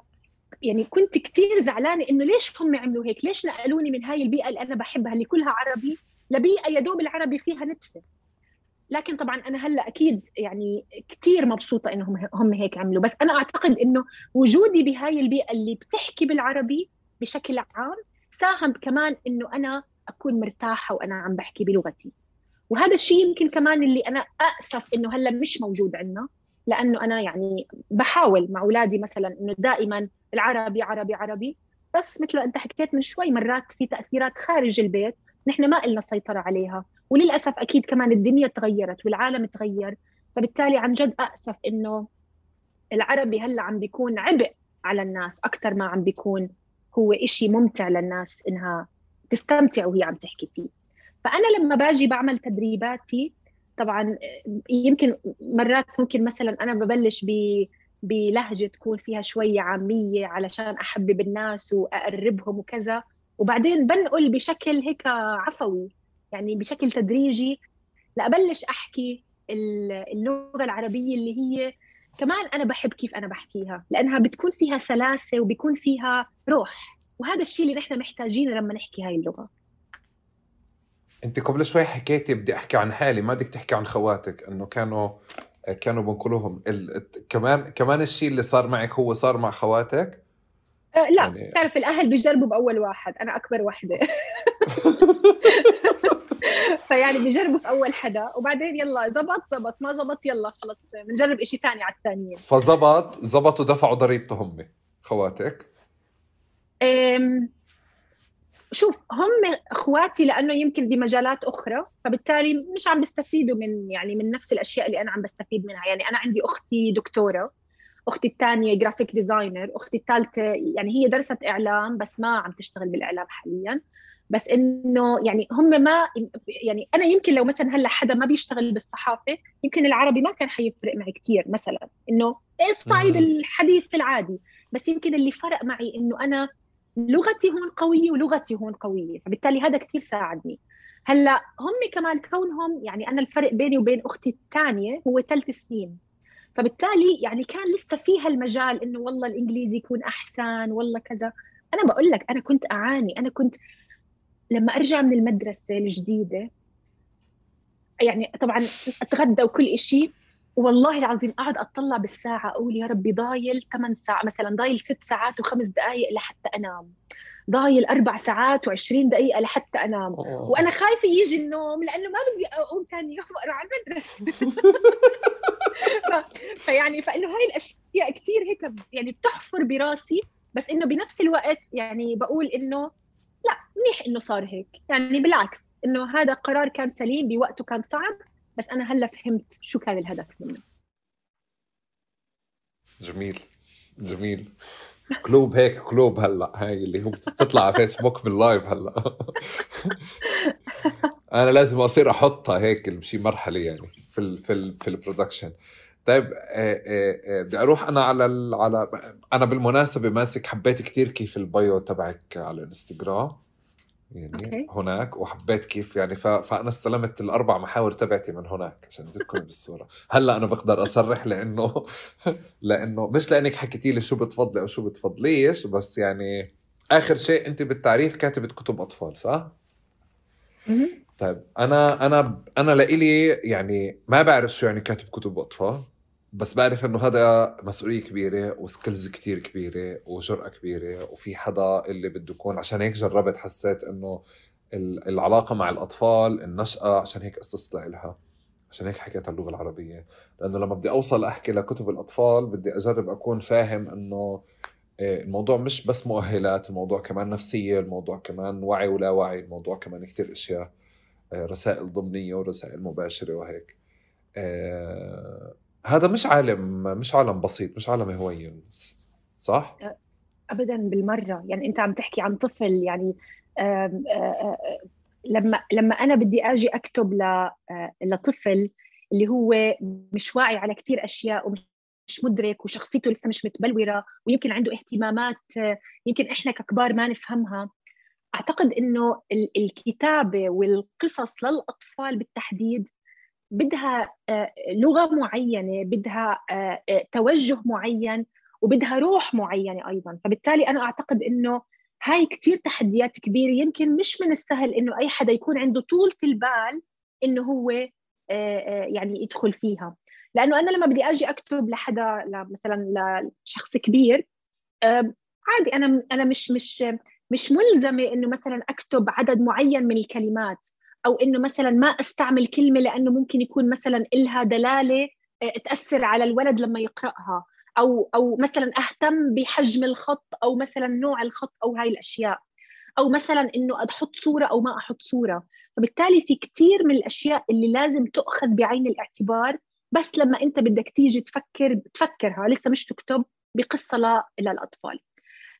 يعني كنت كثير زعلانة إنه ليش هم عملوا هيك؟ ليش نقلوني من هاي البيئة اللي أنا بحبها اللي كلها عربي لبيئة يا دوب العربي فيها نتفة. لكن طبعا أنا هلأ أكيد يعني كثير مبسوطة انهم هم هيك عملوا. بس أنا أعتقد إنه وجودي بهاي البيئة اللي بتحكي بالعربي بشكل عام ساهم كمان إنه أنا أكون مرتاحة وأنا عم بحكي بلغتي. وهذا الشيء يمكن كمان اللي أنا اسف إنه هلأ مش موجود عندنا. لأنه أنا يعني بحاول مع أولادي مثلا إنه دائما العربي عربي عربي. بس مثل ما أنت حكيت من شوي مرات في تأثيرات خارج البيت نحن ما لنا سيطرة عليها. وللأسف أكيد كمان الدنيا تغيرت والعالم تغير. فبالتالي عن جد اسف إنه العربي هلأ عم بيكون عبء على الناس أكثر ما عم بيكون هو إشي ممتع للناس إنها تستمتع وهي عم تحكي فيه. فأنا لما باجي بعمل تدريباتي طبعا يمكن مرات ممكن مثلا أنا ببلش ب بلهجة تكون فيها شوية عامية علشان أحبب الناس وأقربهم وكذا. وبعدين بنقل بشكل هيك عفوي يعني بشكل تدريجي. لأبلش أحكي اللغة العربية اللي هي كمان أنا بحب كيف أنا بحكيها لأنها بتكون فيها سلاسة وبيكون فيها روح. وهذا الشيء اللي نحن محتاجينه لما نحكي هاي اللغة. انت قبل شوي حكيتي بدي احكي عن حالي ما بدك تحكي عن خواتك انه كانوا كانوا بنقولوهم ال... كمان كمان الشيء اللي صار معك هو صار مع خواتك؟ أه لا يعني... تعرف الأهل بيجربوا بأول واحد أنا أكبر وحدة. فيعني بيجربوا في أول حدا وبعدين يلا زبط زبط ما زبط يلا خلص بنجرب شيء ثاني على الثانيين فزبط زبطوا دفعوا ضريبته هم خواتك. أم... شوف هم إخواتي لأنه يمكن بمجالات أخرى فبالتالي مش عم بيستفيدوا من يعني من نفس الأشياء اللي أنا عم بستفيد منها. يعني أنا عندي أختي دكتورة أختي الثانية graphic designer أختي الثالثة يعني هي درست إعلام بس ما عم تشتغل بالإعلام حاليا. بس إنه يعني هم ما يعني أنا يمكن لو مثلا هلأ حدا ما بيشتغل بالصحافة يمكن العربي ما كان حيفرق معي كثير مثلا. إنه الصعيد الحديث العادي؟ بس يمكن اللي فرق معي إنه أنا لغتي هون قوية ولغتي هون قوية فبالتالي هذا كثير ساعدني. هلأ هم كمان كونهم يعني أنا الفرق بيني وبين أختي الثانية هو ثلاث سنين. فبالتالي يعني كان لسه فيها المجال إنه والله الإنجليزي يكون أحسن والله كذا. أنا بقول لك أنا كنت أعاني. أنا كنت لما أرجع من المدرسة الجديدة يعني طبعا أتغدى وكل شيء والله العظيم أقعد أطلع بالساعة أقول يا ربي ضايل 8 ساعات مثلا ضايل 6 ساعات وخمس دقائق لحتى أنام. ضايل أربع ساعات و20 دقيقة لحتى أنام. أوه. وأنا خايفة يجي النوم لأنه ما بدي أقوم ثاني يوم وأروح على المدرسة. فيعني فإنه هاي الأشياء كثير هيك يعني بتحفر براسي بس إنه بنفس الوقت يعني بقول إنه لا منيح إنه صار هيك. يعني بالعكس إنه هذا قرار كان سليم بوقته كان صعب. بس أنا هلأ فهمت شو كان الهدف منه. جميل جميل. clap هيك clap هلأ هاي اللي هو بتطلع على فيسبوك بال live هلأ. أنا لازم أصير أحطها هيك بشي مرحلة يعني في ال في ال في ال production طيب آه، آه، آه، بدي أروح أنا على على أنا بالمناسبة ماسك حبيت كثير كيف ال bio تبعك على الإنستغرام. يعني okay. هناك وحبيت كيف يعني ف... فأنا استلمت الأربع محاور تبعتي من هناك عشان تكون بالصورة هلأ أنا بقدر أصرح لأنه لأنه مش لأنك حكيتي لي شو بتفضلي أو شو بتفضليش بس يعني آخر شيء أنت بالتعريف كاتبة كتب أطفال صح؟ طيب أنا أنا أنا لإلي يعني ما بعرف شو يعني كاتب كتب أطفال بس بعرف إنه هذا مسؤولية كبيرة وسكيلز كتير كبيرة وجرأة كبيرة وفي حدا اللي بده يكون عشان هيك جربت حسيت إنه العلاقة مع الأطفال النشأة عشان هيك قصصت لها عشان هيك حكيت اللغة العربية. لأنه لما بدي أوصل أحكي لكتب الأطفال بدي أجرب أكون فاهم إنه آه، الموضوع مش بس مؤهلات الموضوع كمان نفسية الموضوع كمان وعي ولا وعي الموضوع كمان كتير أشياء آه، رسائل ضمنية ورسائل مباشرة وهيك. آه، هذا مش عالم مش عالم بسيط مش عالم هوين صح؟ ابدا بالمرة يعني أنت عم تحكي عن طفل يعني لما لما أنا بدي آجي أكتب لطفل اللي هو مش واعي على كثير أشياء ومش مدرك وشخصيته لسه مش متبلورة ويمكن عنده اهتمامات يمكن إحنا ككبار ما نفهمها أعتقد إنه الكتابة والقصص للأطفال بالتحديد بدها آه، لغة معينة بدها آه، آه، توجه معين وبدها روح معينة أيضا. فبالتالي أنا أعتقد إنه هاي كثير تحديات كبيرة. يمكن مش من السهل إنه أي حدا يكون عنده طول في البال إنه هو يعني يدخل فيها. لأنه أنا لما بدي أجي أكتب لحدا مثلا لشخص كبير عادي أنا أنا مش مش مش ملزمة إنه مثلا أكتب عدد معين من الكلمات. أو إنه مثلا ما أستعمل كلمة لأنه ممكن يكون مثلا إلها دلالة آه، تأثر على الولد لما يقرأها. أو أو مثلا أهتم بحجم الخط أو مثلا نوع الخط أو هاي الأشياء. أو مثلا إنه أحط صورة أو ما أحط صورة. فبالتالي في كثير من الأشياء اللي لازم تؤخذ بعين الاعتبار بس لما أنت بدك تيجي تفكر تفكرها لسه مش تكتب بقصة للأطفال.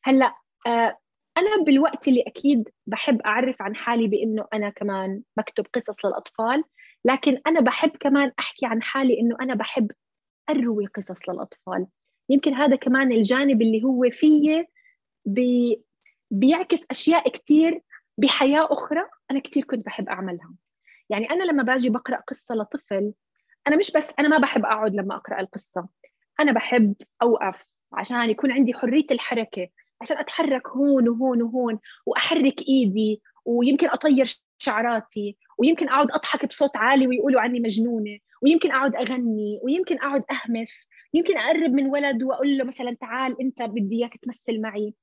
هلأ آه أنا بالوقت اللي أكيد بحب أعرف عن حالي بإنه أنا كمان بكتب قصص للأطفال لكن أنا بحب كمان أحكي عن حالي إنه أنا بحب أروي قصص للأطفال. يمكن هذا كمان الجانب اللي هو فيه بي بيعكس أشياء كتير بحياة أخرى أنا كتير كنت بحب أعملها. يعني أنا لما باجي بقرأ قصة لطفل أنا مش بس أنا ما بحب أقعد لما أقرأ القصة. أنا بحب أوقف عشان يكون عندي حرية الحركة. عشان أتحرك هون وهون وهون وأحرك إيدي ويمكن أطير شعراتي ويمكن أقعد أضحك بصوت عالي ويقولوا عني مجنونة ويمكن أقعد أغني ويمكن أقعد أهمس يمكن أقرب من ولد وأقول له مثلا تعال أنت بدي إياك تمثل معي.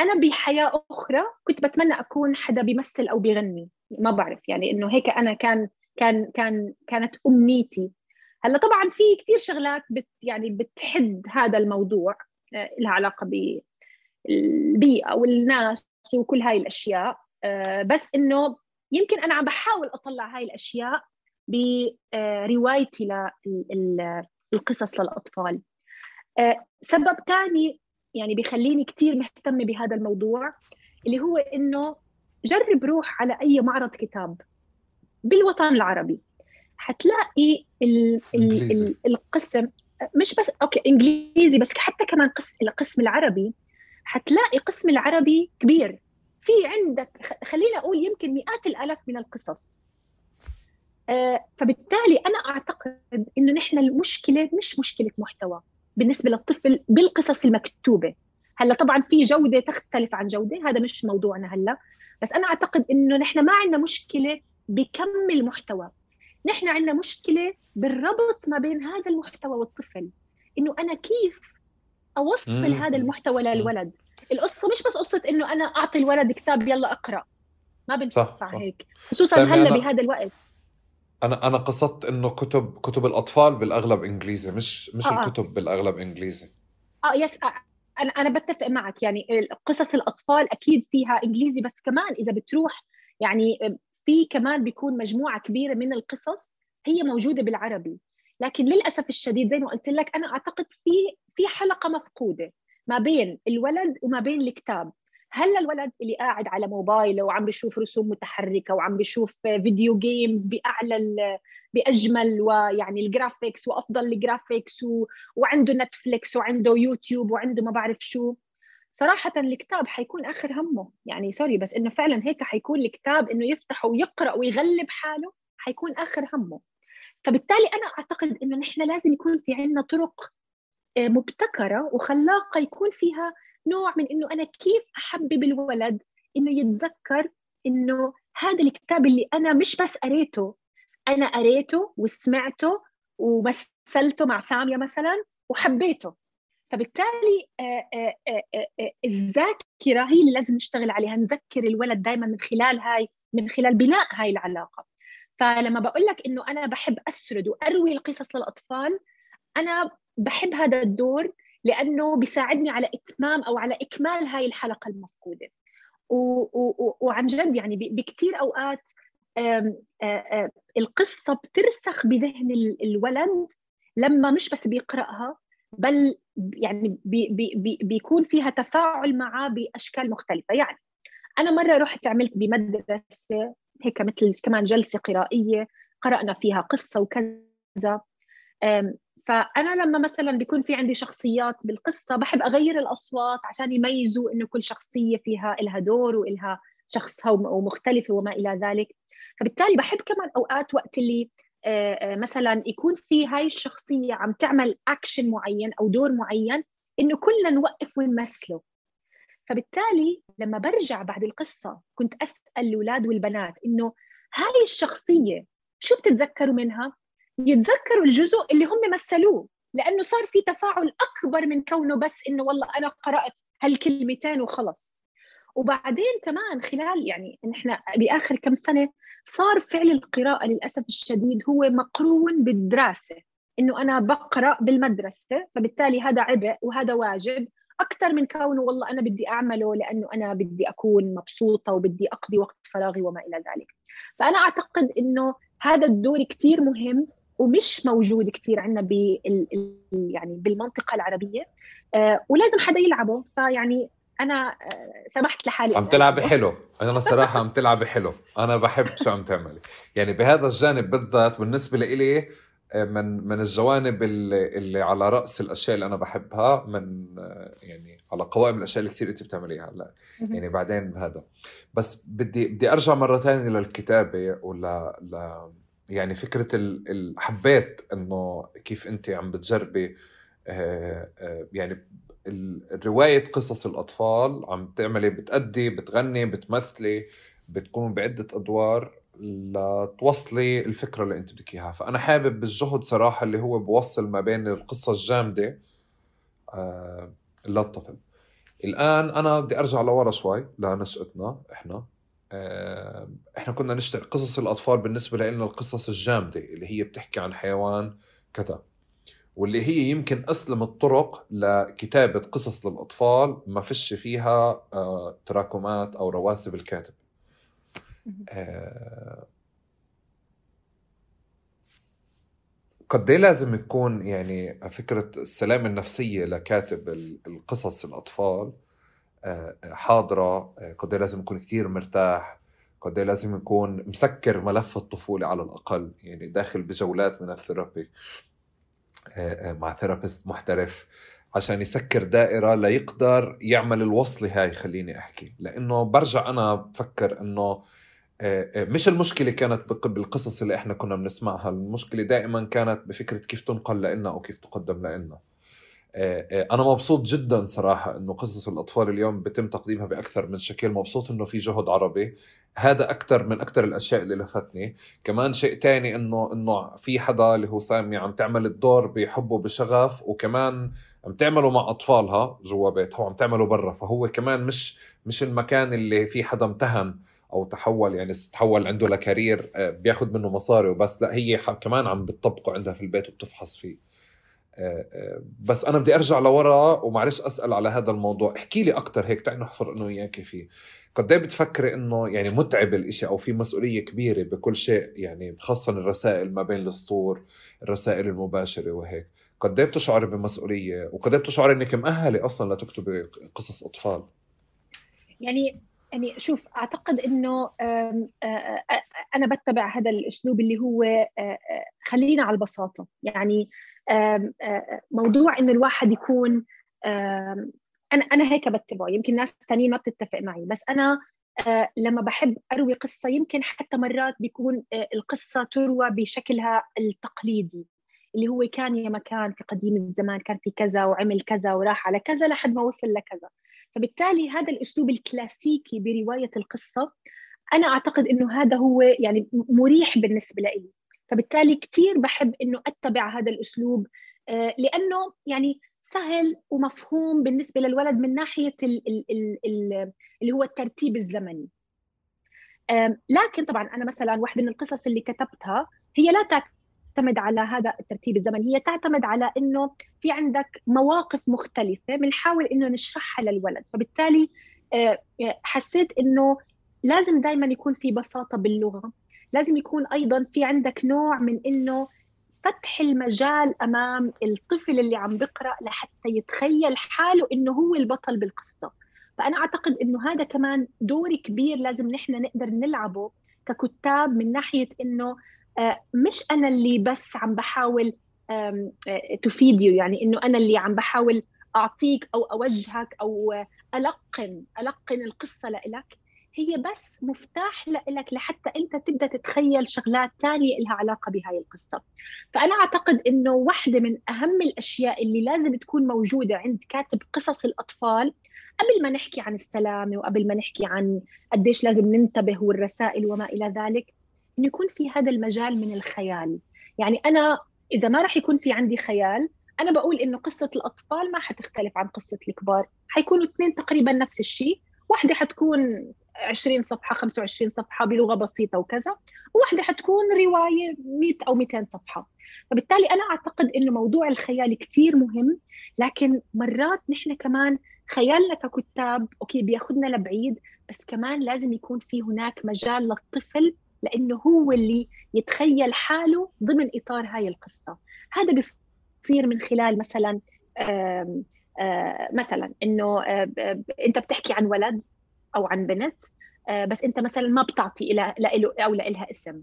أنا بحياة أخرى كنت بتمنى أكون حدا بيمثل أو بيغني. ما بعرف يعني إنه هيك أنا كان كان كان كانت أمنيتي. هلأ طبعا في كثير شغلات بت يعني بتحد هذا الموضوع آه، لها علاقة بالبيئه والناس وكل هاي الأشياء. آه، بس إنه يمكن أنا عم بحاول أطلع هاي الأشياء بروايتي للقصص للأطفال. آه، سبب ثاني يعني بيخليني كثير مهتمة بهذا الموضوع اللي هو إنه جرب روح على أي معرض كتاب بالوطن العربي. حتلاقي ال ال ال القسم مش بس أوكي إنجليزي بس حتى كمان قسم القسم العربي حتلاقي قسم العربي كبير. في عندك خلينا أقول يمكن مئات الآلاف من القصص. آه فبالتالي أنا أعتقد إنه نحن المشكلة مش مشكلة محتوى بالنسبة للطفل بالقصص المكتوبة. هلأ طبعا في جودة تختلف عن جودة هذا مش موضوعنا هلأ. بس أنا أعتقد إنه نحن ما عندنا مشكلة بكم المحتوى. نحن عندنا مشكلة بالربط ما بين هذا المحتوى والطفل. إنه أنا كيف أوصل مم. هذا المحتوى للولد. القصة مش بس قصة إنه أنا أعطي الولد كتاب يلا أقرأ. ما بنفع هيك. خصوصا هلأ بهذا الوقت. أنا أنا قصدت إنه كتب كتب الأطفال بالأغلب إنجليزي مش مش آه. الكتب بالأغلب إنجليزي. آه yes آه. أنا أنا بتفق معك. يعني قصص الأطفال أكيد فيها إنجليزي بس كمان إذا بتروح يعني في كمان بيكون مجموعة كبيرة من القصص هي موجودة بالعربي. لكن للأسف الشديد زي ما قلت لك أنا أعتقد في في حلقة مفقودة ما بين الولد وما بين الكتاب. هلا الولد اللي قاعد على موبايله وعم بيشوف رسوم متحركة وعم بيشوف video games بأعلى بأجمل ويعني ال graphics وأفضل ال graphics و... وعنده نتفليكس وعنده يوتيوب وعنده ما بعرف شو. صراحة الكتاب حيكون آخر همه. يعني sorry بس إنه فعلا هيك حيكون الكتاب إنه يفتحه ويقرأ ويغلب حاله حيكون آخر همه. فبالتالي أنا أعتقد إنه نحن لازم يكون في عندنا طرق آه، مبتكرة وخلاقة يكون فيها نوع من إنه أنا كيف أحبب الولد إنه يتذكر إنه هذا الكتاب اللي أنا مش بس قريته أنا قريته وسمعته ومثلته مع سامية مثلا وحبيته. فبالتالي آه، آه، الذاكرة هي اللي لازم نشتغل عليها نذكر الولد دائما من خلال هاي من خلال بناء هاي العلاقة. فلما بقول لك إنه أنا بحب أسرد وأروي القصص للأطفال أنا بحب هذا الدور لأنه بيساعدني على إتمام أو على إكمال هاي الحلقة المفقودة. وعن جد يعني بكثير أوقات القصة بترسخ بذهن الولد لما مش بس بيقرأها بل يعني بي بي بيكون فيها تفاعل معه بأشكال مختلفة. يعني أنا مرة رحت عملت بمدرسة هيك مثل كمان جلسة قرائية قرأنا فيها قصة وكذا. فأنا لما مثلا بيكون في عندي شخصيات بالقصة بحب أغير الأصوات عشان يميزوا إنه كل شخصية فيها لها دور وإلها شخصها ومختلفه وما إلى ذلك. فبالتالي بحب كمان أوقات وقت اللي مثلا يكون في هاي الشخصية عم تعمل اكشن معين أو دور معين إنه كلنا نوقف ونمثله. فبالتالي لما برجع بعد القصة كنت أسأل الأولاد والبنات إنه هاي الشخصية شو بتتذكروا منها؟ يتذكروا الجزء اللي هم مثلوه لأنه صار في تفاعل أكبر من كونه بس إنه والله أنا قرأت هالكلمتين وخلص. وبعدين كمان خلال يعني نحن بآخر كم سنة صار فعل القراءة للأسف الشديد هو مقرون بالدراسة إنه أنا بقرأ بالمدرسة فبالتالي هذا عبء وهذا واجب أكثر من كونه والله أنا بدي أعمله لأنه أنا بدي أكون مبسوطة وبدي أقضي وقت فراغي وما إلى ذلك. فأنا أعتقد إنه هذا الدور كثير مهم ومش موجود كثير عندنا بال يعني بالمنطقة العربية. آه ولازم حدا يلعبه. فيعني أنا آه، سمحت لحالي عم تلعبي حلو. أنا صراحة عم تلعبي حلو. أنا بحب شو عم تعملي. يعني بهذا الجانب بالذات بالنسبة لإلي من من الجوانب اللي, اللي على رأس الأشياء اللي أنا بحبها من آه، يعني على قوائم الأشياء اللي كثير أنت بتعمليها. هلا يعني بعدين بهذا. بس بدي بدي أرجع مرة ثانية للكتابة ولا ل يعني فكرة ال... حبيت إنه كيف أنت عم بتجربي يعني رواية قصص الأطفال عم تعملي بتأدي بتغني بتمثلي بتقوم بعدة أدوار. لتوصلي الفكرة اللي أنت بدك إياها. فأنا حابب بالجهد صراحة اللي هو بوصل ما بين القصة الجامدة آه للطفل. الآن أنا بدي أرجع لورا شوي لنشأتنا إحنا. آه إحنا كنا نشتري قصص الأطفال بالنسبة لنا القصص الجامدة اللي هي بتحكي عن حيوان كذا واللي هي يمكن أسلم الطرق لكتابة قصص للأطفال ما فيش فيها آه تراكمات أو رواسب الكاتب. آه قد إيه لازم يكون يعني فكرة السلامة النفسية لكاتب القصص الأطفال آه، حاضرة آه، قد إيه لازم يكون كثير مرتاح قد إيه لازم يكون مسكر ملف الطفولة على الأقل يعني داخل بجولات من الثيرابي مع ثيرابيست محترف عشان يسكر دائرة ليقدر يعمل الوصلة هاي خليني أحكي. لأنه برجع أنا بفكر آه، مش المشكلة كانت بالقصص اللي إحنا كنا بنسمعها المشكلة دائما كانت بفكرة كيف تنقل لنا أو كيف تقدم لنا آه، أنا مبسوط جدا صراحة إنه قصص الأطفال اليوم بتم تقديمها بأكثر من شكل مبسوط إنه في جهد عربي. هذا أكثر من أكثر الأشياء اللي لفتني. كمان شيء تاني إنه إنه في حدا اللي هو سامي عم تعمل الدور بحبه بشغف وكمان عم تعمله مع أطفالها جوا بيتها وعم تعمله برا. فهو كمان مش مش المكان اللي في حدا امتهن أو تحول يعني تحول عنده لكارير آه، بياخذ منه مصاري وبس. لا هي كمان عم بتطبقه عندها في البيت وبتفحص فيه. آه، آه، بس أنا بدي أرجع لورا ومعلش أسأل على هذا الموضوع. احكي لي أكثر هيك تعي نحفر انه وياك فيه. قد إيه بتفكري انه يعني متعب الإشي أو في مسؤولية كبيرة بكل شيء؟ يعني خاصة الرسائل ما بين السطور الرسائل المباشرة وهيك. قد إيه بتشعري بمسؤولية؟ وقد إيه بتشعري إنك مأهلة أصلا لتكتبي قصص أطفال؟ يعني يعني شوف أعتقد إنه أنا بتبع هذا الأسلوب اللي هو خلينا على البساطة. يعني موضوع إنه الواحد يكون أنا أنا هيك بتبعه. يمكن ناس ثانيين ما بتتفق معي. بس أنا لما بحب أروي قصة يمكن حتى مرات بيكون القصة تروى بشكلها التقليدي. اللي هو كان يا مكان في قديم الزمان كان في كذا وعمل كذا وراح على كذا لحد ما وصل لكذا. فبالتالي هذا الأسلوب الكلاسيكي برواية القصة أنا أعتقد إنه هذا هو يعني مريح بالنسبة لي. فبالتالي كثير بحب إنه أتبع هذا الأسلوب آه، لأنه يعني سهل ومفهوم بالنسبة للولد من ناحية ال ال ال ال اللي هو الترتيب الزمني. لكن طبعا أنا مثلا واحدة من القصص اللي كتبتها هي لا تعتمد على هذا الترتيب الزمني. هي تعتمد على إنه في عندك مواقف مختلفة بنحاول إنه نشرحها للولد. فبالتالي آه، حسيت إنه لازم دائما يكون في بساطة باللغة. لازم يكون أيضا في عندك نوع من إنه فتح المجال أمام الطفل اللي عم بقرأ لحتى يتخيل حاله إنه هو البطل بالقصة. فأنا أعتقد إنه هذا كمان دور كبير لازم نحن نقدر نلعبه ككتاب من ناحية إنه آه، مش أنا اللي بس عم بحاول تفيد آه، يعني إنه أنا اللي عم بحاول أعطيك أو أوجهك أو ألقن ألقن القصة لإلك. هي بس مفتاح لك لحتى أنت تبدأ تتخيل شغلات ثانية لها علاقة بهاي القصة. فأنا أعتقد إنه واحدة من أهم الأشياء اللي لازم تكون موجودة عند كاتب قصص الأطفال قبل ما نحكي عن السلامة وقبل ما نحكي عن قديش لازم ننتبه والرسائل وما إلى ذلك انه يكون في هذا المجال من الخيال. يعني أنا إذا ما راح يكون في عندي خيال أنا بقول إنه قصة الأطفال ما حتختلف عن قصة الكبار. حيكونوا اثنين تقريبا نفس الشيء. واحدة حتكون 20 صفحة 25 صفحة بلغة بسيطة وكذا وواحدة حتكون رواية 100 أو 200 صفحة. فبالتالي أنا أعتقد إنه موضوع الخيال كثير مهم لكن مرات نحن كمان خيالنا ككتاب أوكي بياخذنا لبعيد بس كمان لازم يكون في هناك مجال للطفل لأنه هو اللي يتخيل حاله ضمن إطار هاي القصة. هذا بيصير من خلال مثلا مثلا إنه أنت بتحكي عن ولد أو عن بنت بس أنت مثلا ما بتعطي له أو لها اسم.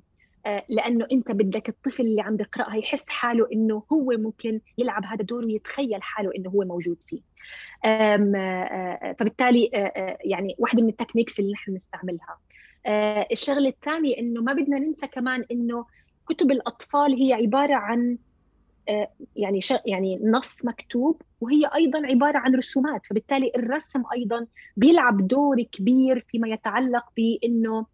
لأنه أنت بدك الطفل اللي عم بيقرأها يحس حاله إنه هو ممكن يلعب هذا الدور ويتخيل حاله إنه هو موجود فيه. فبالتالي يعني واحدة من التكنيكس اللي نحن نستعملها. آه الشغلة الثانية إنه ما بدنا ننسى كمان إنه كتب الأطفال هي عبارة عن يعني يعني نص مكتوب وهي أيضا عبارة عن رسومات. فبالتالي الرسم أيضا بيلعب دور كبير فيما يتعلق بإنه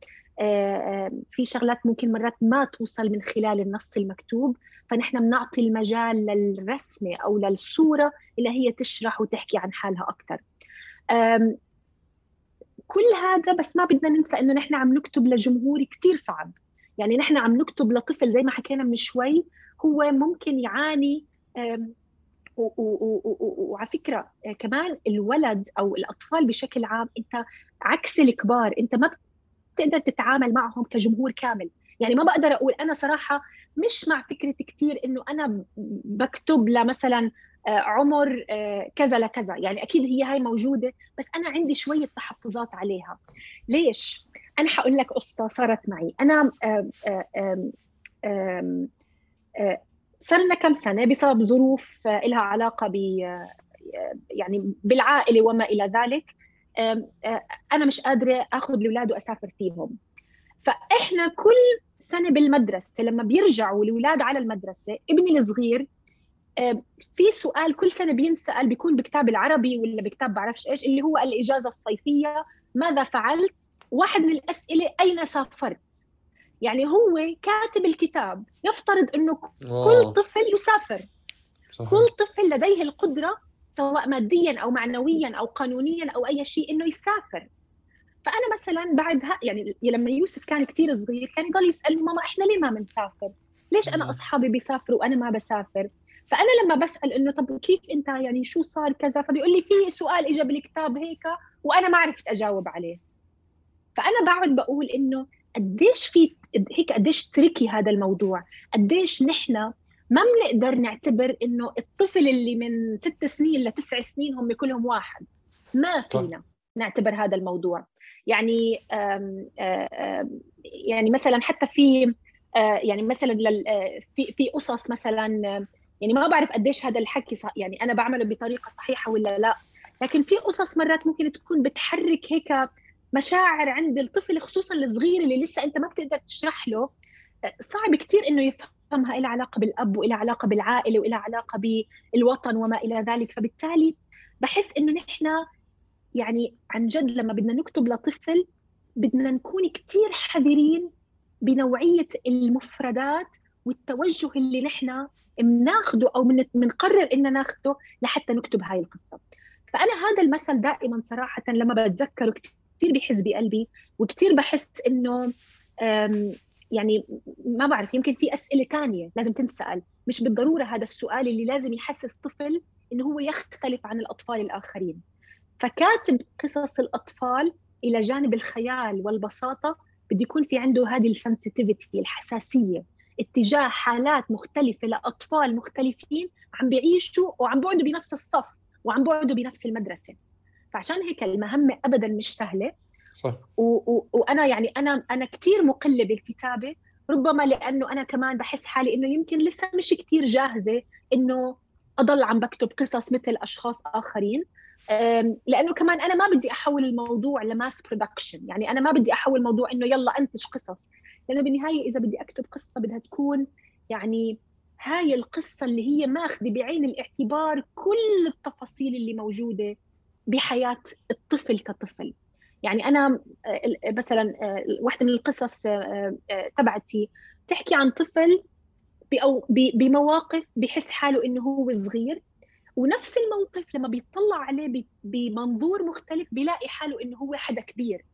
في شغلات ممكن مرات ما توصل من خلال النص المكتوب. فنحن بنعطي المجال للرسمة أو للصورة اللي هي تشرح وتحكي عن حالها أكثر كل هذا بس ما بدنا ننسى إنه نحن عم نكتب لجمهور كثير صعب. يعني نحن عم نكتب لطفل زي ما حكينا من شوي هو ممكن يعاني وعلى فكرة كمان الولد أو الأطفال بشكل عام أنت عكس الكبار أنت ما بتقدر تتعامل معهم كجمهور كامل. يعني ما بقدر أقول أنا صراحة مش مع فكرة كثير إنه أنا بكتب لمثلا آه، عمر آه، كذا لكذا. يعني أكيد هي هاي موجودة بس أنا عندي شوية تحفظات عليها. ليش؟ أنا حقول لك قصة صارت معي. أنا صار لنا كم سنة بسبب ظروف آه، لها علاقة ب يعني بالعائلة وما إلى ذلك. أنا مش قادرة أخذ الأولاد وأسافر فيهم. فإحنا كل سنة بالمدرسة لما بيرجعوا الأولاد على المدرسة ابني الصغير في سؤال كل سنة بينسأل بيكون بكتاب العربي ولا بكتاب بعرفش إيش اللي هو الإجازة الصيفية ماذا فعلت واحد من الأسئلة أين سافرت يعني هو كاتب الكتاب يفترض إنه كل طفل يسافر صحيح. كل طفل لديه القدرة سواء ماديا أو معنويا أو قانونيا أو أي شيء إنه يسافر فأنا مثلا بعدها يعني لما يوسف كان كثير صغير كان يضل يسألني ماما إحنا ليه ما بنسافر؟ ليش أنا أصحابي بيسافروا وأنا ما بسافر؟ فأنا لما بسأل إنه طب كيف أنت يعني شو صار كذا فبيقول لي في سؤال اجى بالكتاب هيك وأنا ما عرفت أجاوب عليه. فأنا بقعد بقول إنه قديش في هيك قديش تركي هذا الموضوع. قديش نحن ما بنقدر نعتبر إنه الطفل اللي من ست سنين لتسع سنين هم كلهم واحد. ما فينا نعتبر هذا الموضوع. يعني آم آم يعني مثلا حتى في يعني مثلا في في قصص مثلا يعني ما بعرف قديش هذا الحكي يعني أنا بعمله بطريقة صحيحة ولا لا. لكن في قصص مرات ممكن تكون بتحرك هيك مشاعر عند الطفل خصوصا الصغير اللي لسه أنت ما بتقدر تشرح له. صعب كثير إنه يفهمها لها علاقة بالأب وإلها علاقة بالعائلة وإلها علاقة بالوطن وما إلى ذلك. فبالتالي بحس إنه نحن يعني عن جد لما بدنا نكتب لطفل بدنا نكون كثير حذرين بنوعية المفردات والتوجه اللي نحن بناخده أو بنقرر إن ناخده لحتى نكتب هاي القصة. فأنا هذا المثل دائما صراحة لما بتذكره كثير بحس بقلبي وكثير بحس إنه يعني ما بعرف يمكن في أسئلة ثانية لازم تنسأل. مش بالضرورة هذا السؤال اللي لازم يحسس طفل إنه هو يختلف عن الأطفال الآخرين. فكاتب قصص الأطفال إلى جانب الخيال والبساطة بده يكون في عنده هذه السنسيتيفيتي الحساسية. اتجاه حالات مختلفة لأطفال مختلفين عم بيعيشوا وعم بيقعدوا بنفس الصف وعم بيقعدوا بنفس المدرسة. فعشان هيك المهمة ابدا مش سهلة. صح. و- و- وأنا يعني أنا أنا كثير مقلة بالكتابة ربما لأنه أنا كمان بحس حالي إنه يمكن لسه مش كثير جاهزة إنه أضل عم بكتب قصص مثل أشخاص آخرين. لأنه كمان أنا ما بدي أحول الموضوع لماس برودكشن يعني أنا ما بدي أحول الموضوع إنه يلا أنتج قصص. لأنه بالنهاية إذا بدي أكتب قصة بدها تكون يعني هاي القصة اللي هي ماخذة بعين الاعتبار كل التفاصيل اللي موجودة بحياة الطفل كطفل. يعني أنا آه، مثلا آه، واحدة من القصص آه، تبعتي تحكي عن طفل بمواقف بحس حاله إنه هو صغير ونفس الموقف لما بيطلع عليه بمنظور مختلف بيلاقي حاله إنه هو حدا كبير.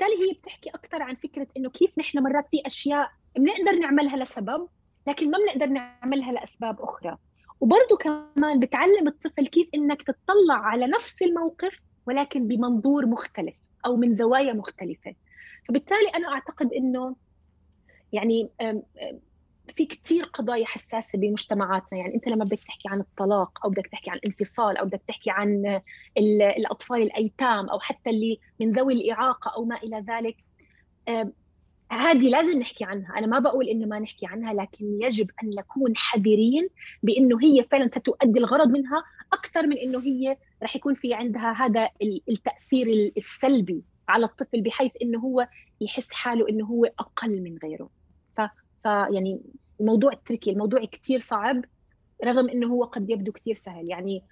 فبالتالي هي بتحكي أكثر عن فكرة إنه كيف نحن مرات في أشياء بنقدر نعملها لسبب لكن ما بنقدر نعملها لأسباب أخرى. وبرضه كمان بتعلم الطفل كيف إنك تطلع على نفس الموقف ولكن بمنظور مختلف أو من زوايا مختلفة. فبالتالي أنا أعتقد إنه يعني في كثير قضايا حساسة بمجتمعاتنا. يعني أنت لما بدك تحكي عن الطلاق أو بدك تحكي عن الانفصال أو بدك تحكي عن الأطفال الأيتام أو حتى اللي من ذوي الإعاقة أو ما إلى ذلك هذه لازم نحكي عنها. أنا ما بقول إنه ما نحكي عنها لكن يجب أن نكون حذرين بأنه هي فعلا ستؤدي الغرض منها أكثر من أنه هي رح يكون في عندها هذا التأثير السلبي على الطفل بحيث أنه هو يحس حاله أنه هو أقل من غيره. ف, ف يعني الموضوع تركي الموضوع كثير صعب رغم إنه هو قد يبدو كثير سهل. يعني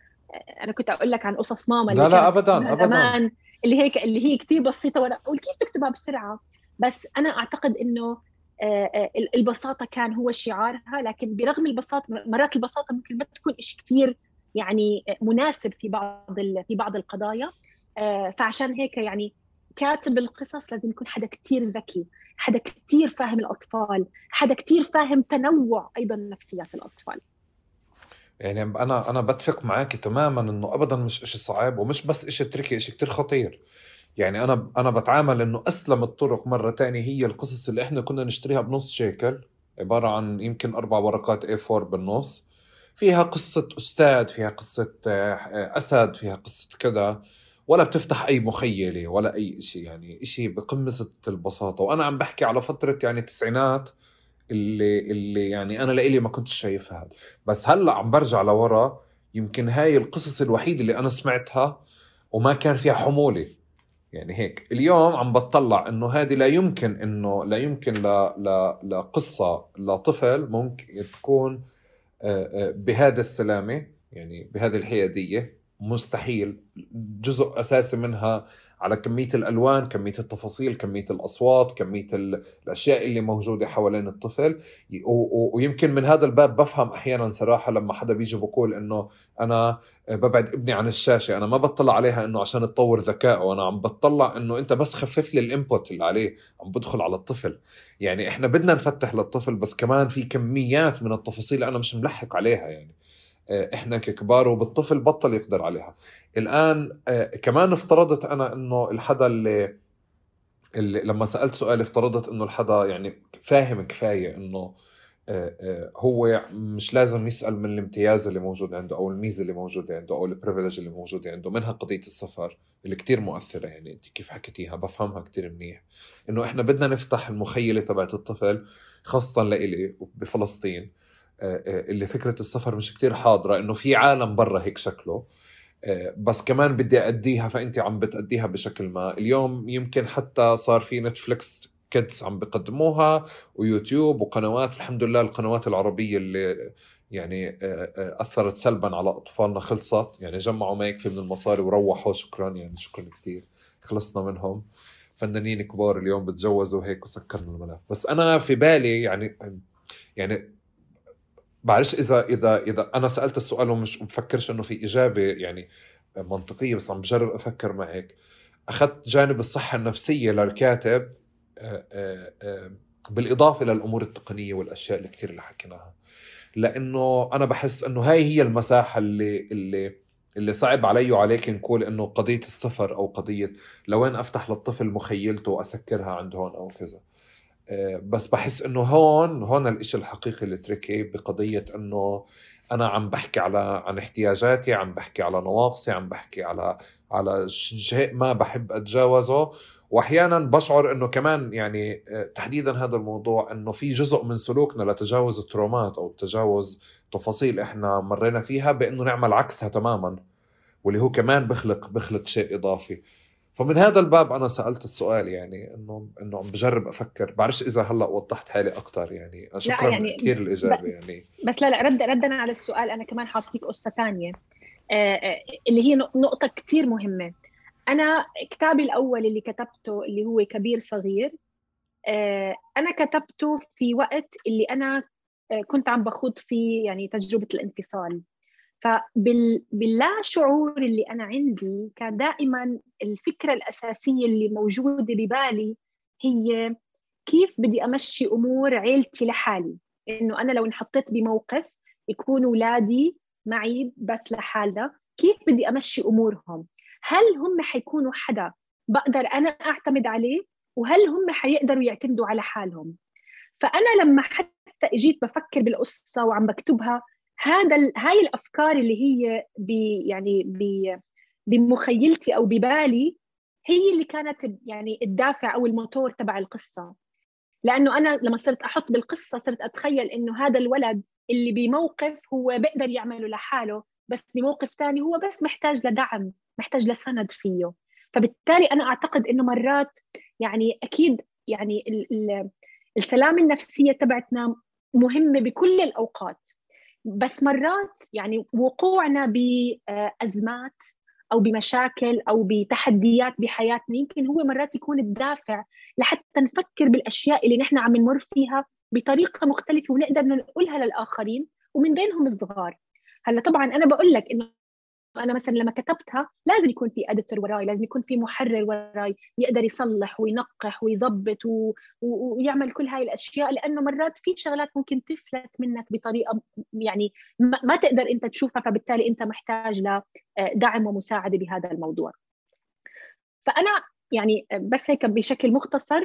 أنا كنت أقول لك عن قصص ماما لا لا ابدا ابدا. اللي هيك اللي هي كثير بسيطة وأنا أقول كيف تكتبها بسرعة. بس أنا أعتقد إنه آه، آه، البساطة كان هو شعارها لكن برغم البساطه مرات البساطة ممكن ما تكون شيء كثير يعني مناسب في بعض في بعض القضايا. آه، فعشان هيك يعني كاتب القصص لازم يكون حدا كثير ذكي حدا كثير فاهم الأطفال حدا كثير فاهم تنوع أيضا نفسيات الأطفال. يعني أنا أنا بتفق معك تماما إنه ابدا مش إشي صعب ومش بس إشي تركي إشي كتير خطير. يعني أنا أنا بتعامل إنه أسلم الطرق مرة تانية هي القصص اللي إحنا كنا نشتريها بنص شيكل عبارة عن يمكن أربع ورقات A4 بالنص. فيها قصة أستاذ فيها قصة آه، أسد فيها قصة كذا. ولا بتفتح أي مخيلة ولا أي شيء يعني شيء بقمه البساطة. وأنا عم بحكي على فترة يعني التسعينات اللي اللي يعني أنا لإلي ما كنتش شايفها. بس هلأ عم برجع لورا يمكن هاي القصص الوحيدة اللي أنا سمعتها وما كان فيها حمولة. يعني هيك. اليوم عم بتطلع إنه هذه لا يمكن إنه لا يمكن ل... ل... لقصة لطفل ممكن تكون بهذا السلامة يعني بهذه الحيادية. مستحيل. جزء أساسي منها على كمية الألوان كمية التفاصيل كمية الأصوات كمية الأشياء اللي موجودة حوالين الطفل. ويمكن من هذا الباب بفهم أحيانا صراحة لما حدا بيجي بقول إنه أنا ببعد ابني عن الشاشة. أنا ما بطلع عليها إنه عشان تطور ذكائه. أنا عم بطلع إنه أنت بس خفف لي الإنبوت اللي عليه عم بدخل على الطفل. يعني إحنا بدنا نفتح للطفل بس كمان في كميات من التفاصيل أنا مش ملحق عليها يعني. إحنا ككبار وبالطفل بطل يقدر عليها. الآن آه، كمان افترضت أنا إنه الحدا اللي, اللي لما سألت سؤال افترضت إنه الحدا يعني فاهم كفاية إنه آه، هو مش لازم يسأل من الامتياز اللي موجود عنده أو الميزة اللي موجودة عنده أو البريفليج اللي موجودة عنده منها قضية السفر اللي كتير مؤثرة يعني أنت كيف حكيتيها؟ بفهمها كتير منيح. إنه إحنا بدنا نفتح المخيلة تبعت الطفل خاصة لإلي بفلسطين آه، آه، اللي فكرة السفر مش كتير حاضرة إنه في عالم برا هيك شكله. آه، بس كمان بدي أديها فأنت عم بتأديها بشكل ما. اليوم يمكن حتى صار في نتفليكس كيدز عم بقدموها ويوتيوب وقنوات الحمد لله القنوات العربية اللي يعني أثرت سلبا على أطفالنا خلصت. يعني جمعوا ما يكفي من المصاري وروحوا. شكرا يعني شكرا كثير خلصنا منهم. فنانين كبار اليوم بتجوزوا هيك وسكرنا الملف. بس أنا في بالي يعني يعني بعرفش اذا اذا إذا أنا سألت السؤال ومش بفكرش إنه في إجابة يعني منطقية بس عم بجرب أفكر معك. أخذت جانب الصحة النفسية للكاتب آه، آه، آه، بالإضافة للامور التقنية والأشياء اللي كثير اللي حكيناها. لأنه أنا بحس إنه هاي هي المساحة اللي اللي اللي صعب علي وعليك نقول إنه قضية السفر أو قضية لوين أفتح للطفل مخيلته وأسكرها عند هون أو كذا. بس بحس إنه هون هون الإشي الحقيقي اللي تركي بقضية إنه أنا عم بحكي على عن احتياجاتي عم بحكي على نواقصي عم بحكي على على شيء ما بحب أتجاوزه. واحيانا بشعر إنه كمان يعني آه، تحديدا هذا الموضوع إنه في جزء من سلوكنا لتجاوز الترومات أو تجاوز تفاصيل إحنا مرينا فيها بإنه نعمل عكسها تماما واللي هو كمان بخلق بخلق شيء إضافي. فمن هذا الباب أنا سألت السؤال يعني إنه إنه عم بجرب أفكر. بعرفش إذا هلأ وضحت حالي أكثر يعني. شكرا يعني كثير الإجابة يعني. بس لا لا رد ردنا على السؤال أنا كمان حاطيك قصة ثانية. آه، آه، اللي هي نقطة كثير مهمة. أنا كتابي الأول اللي كتبته اللي هو كبير صغير آه، أنا كتبته في وقت اللي أنا كنت عم بخوض فيه يعني تجربة الانفصال. فباللا شعور اللي أنا عندي كان دائما الفكرة الأساسية اللي موجودة ببالي هي كيف بدي أمشي أمور عيلتي لحالي. إنه أنا لو انحطيت بموقف يكون اولادي معي بس لحالنا كيف بدي أمشي أمورهم؟ هل هم حيكونوا حدا بقدر أنا أعتمد عليه؟ وهل هم حيقدروا يعتمدوا على حالهم؟ فأنا لما حتى إجيت بفكر بالقصة وعم بكتبها هذا هاي الأفكار اللي هي بي يعني بي بمخيلتي أو ببالي هي اللي كانت يعني الدافع أو الموتور تبع القصة. لأنه أنا لما صرت أحط بالقصة صرت أتخيل إنه هذا الولد اللي بموقف هو بيقدر يعمله لحاله بس بموقف ثاني هو بس محتاج لدعم محتاج لسند فيه. فبالتالي أنا أعتقد إنه مرات يعني أكيد يعني السلامه النفسية تبعتنا مهمة بكل الأوقات. بس مرات يعني وقوعنا بأزمات أو بمشاكل أو بتحديات بحياتنا يمكن هو مرات يكون الدافع لحتى نفكر بالأشياء اللي نحن عم نمر فيها بطريقة مختلفة ونقدر نقولها للآخرين ومن بينهم الصغار. هلأ طبعا أنا بقول لك إنه أنا مثلا لما كتبتها لازم يكون في اديتور وراي لازم يكون في محرر وراي يقدر يصلح وينقح ويظبط و... و... ويعمل كل هاي الأشياء لأنه مرات في شغلات ممكن تفلت منك بطريقة يعني ما, ما تقدر أنت تشوفها فبالتالي أنت محتاج لدعم ومساعدة بهذا الموضوع. فأنا يعني بس هيك بشكل مختصر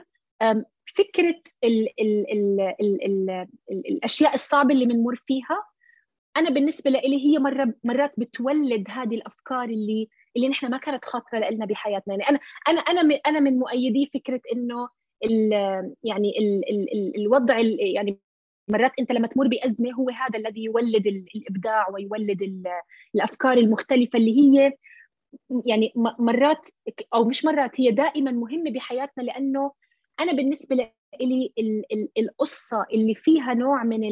فكرة ال ال ال ال ال الأشياء الصعبة اللي بنمر فيها أنا بالنسبة لي هي مره مرات بتولد هذه الأفكار اللي اللي نحن ما كانت خاطرة لنا بحياتنا. يعني أنا أنا أنا من أنا من مؤيدي فكرة إنه ال يعني ال ال ال الوضع ال يعني مرات أنت لما تمر بأزمة هو هذا الذي يولد الإبداع ويولد الأفكار المختلفة اللي هي يعني مرات أو مش مرات هي دائما مهمة بحياتنا لأنه أنا بالنسبة لي القصة اللي فيها نوع من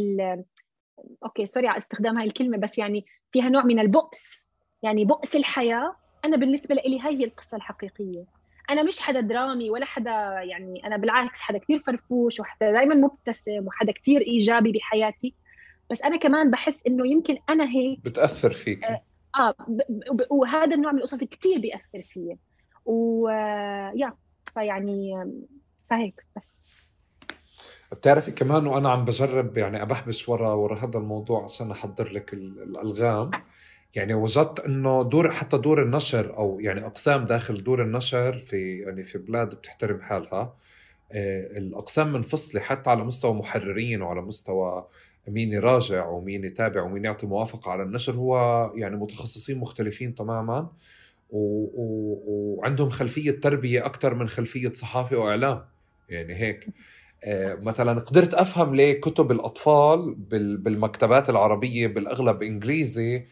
okay sorry على استخدام هاي الكلمة بس يعني فيها نوع من البؤس. يعني بؤس الحياة أنا بالنسبة لي هاي هي القصة الحقيقية. أنا مش حدا درامي ولا حدا يعني أنا بالعكس حدا كثير فرفوش وحدا دائما مبتسم وحدا كثير إيجابي بحياتي. بس أنا كمان بحس إنه يمكن أنا هيك بتأثر فيك. آه, آه وهذا النوع من القصص كثير بيأثر فيي و يا فيعني فهيك بس. بتعرفي كمان وأنا عم بجرب يعني ابحبش ورا ورا هذا الموضوع عشان أحضر لك الألغام. يعني وجدت إنه دور حتى دور النشر أو يعني أقسام داخل دور النشر في يعني في بلاد بتحترم حالها آه، الأقسام منفصلة حتى على مستوى محررين وعلى مستوى مين يراجع ومين يتابع ومين يعطي موافقة على النشر. هو يعني متخصصين مختلفين تماما و... و... وعندهم خلفية تربية أكثر من خلفية صحافة وإعلام. يعني هيك. مثلا قدرت أفهم ليه كتب الأطفال بالمكتبات العربية بالأغلب إنجليزي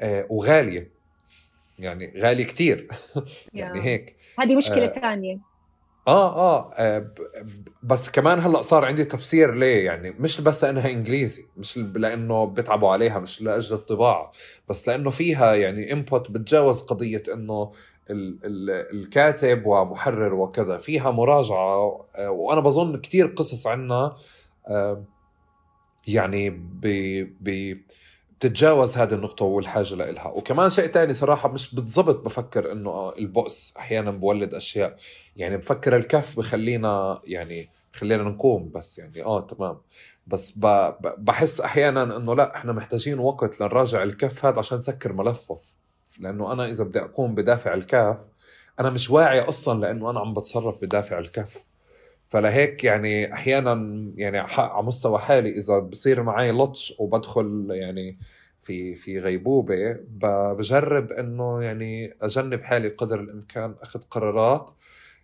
آه، وغالية. يعني غاليه كتير. يعني هيك. هذه مشكلة آه ثانية آه, آه آه بس كمان هلأ صار عندي تفسير ليه. يعني مش بس لانها إنجليزي مش لأنه بيتعبوا عليها مش لأجل الطباعة بس لأنه فيها يعني انبوت بتجاوز قضية إنه الكاتب ومحرر وكذا فيها مراجعة آه، وأنا بظن كتير قصص عنا آه، يعني ب بتتجاوز هذه النقطة والحاجة لإلها. وكمان شيء تاني صراحة مش بالضبط بفكر إنه البؤس أحيانا بولد أشياء يعني بفكر الكف بخلينا يعني خلينا نقوم بس يعني آه تمام. بس بحس أحيانا إنه لا إحنا محتاجين وقت لنراجع الكف هذا عشان نسكر ملفه. لأنه أنا إذا بدي أقوم بدافع الكاف أنا مش واعي أصلا لأنه أنا عم بتصرف بدافع الكف فلهيك يعني أحيانا يعني على مستوى حالي إذا بصير معي لطش وبدخل يعني في في غيبوبة بجرب إنه يعني أجنب حالي قدر الإمكان أخذ قرارات.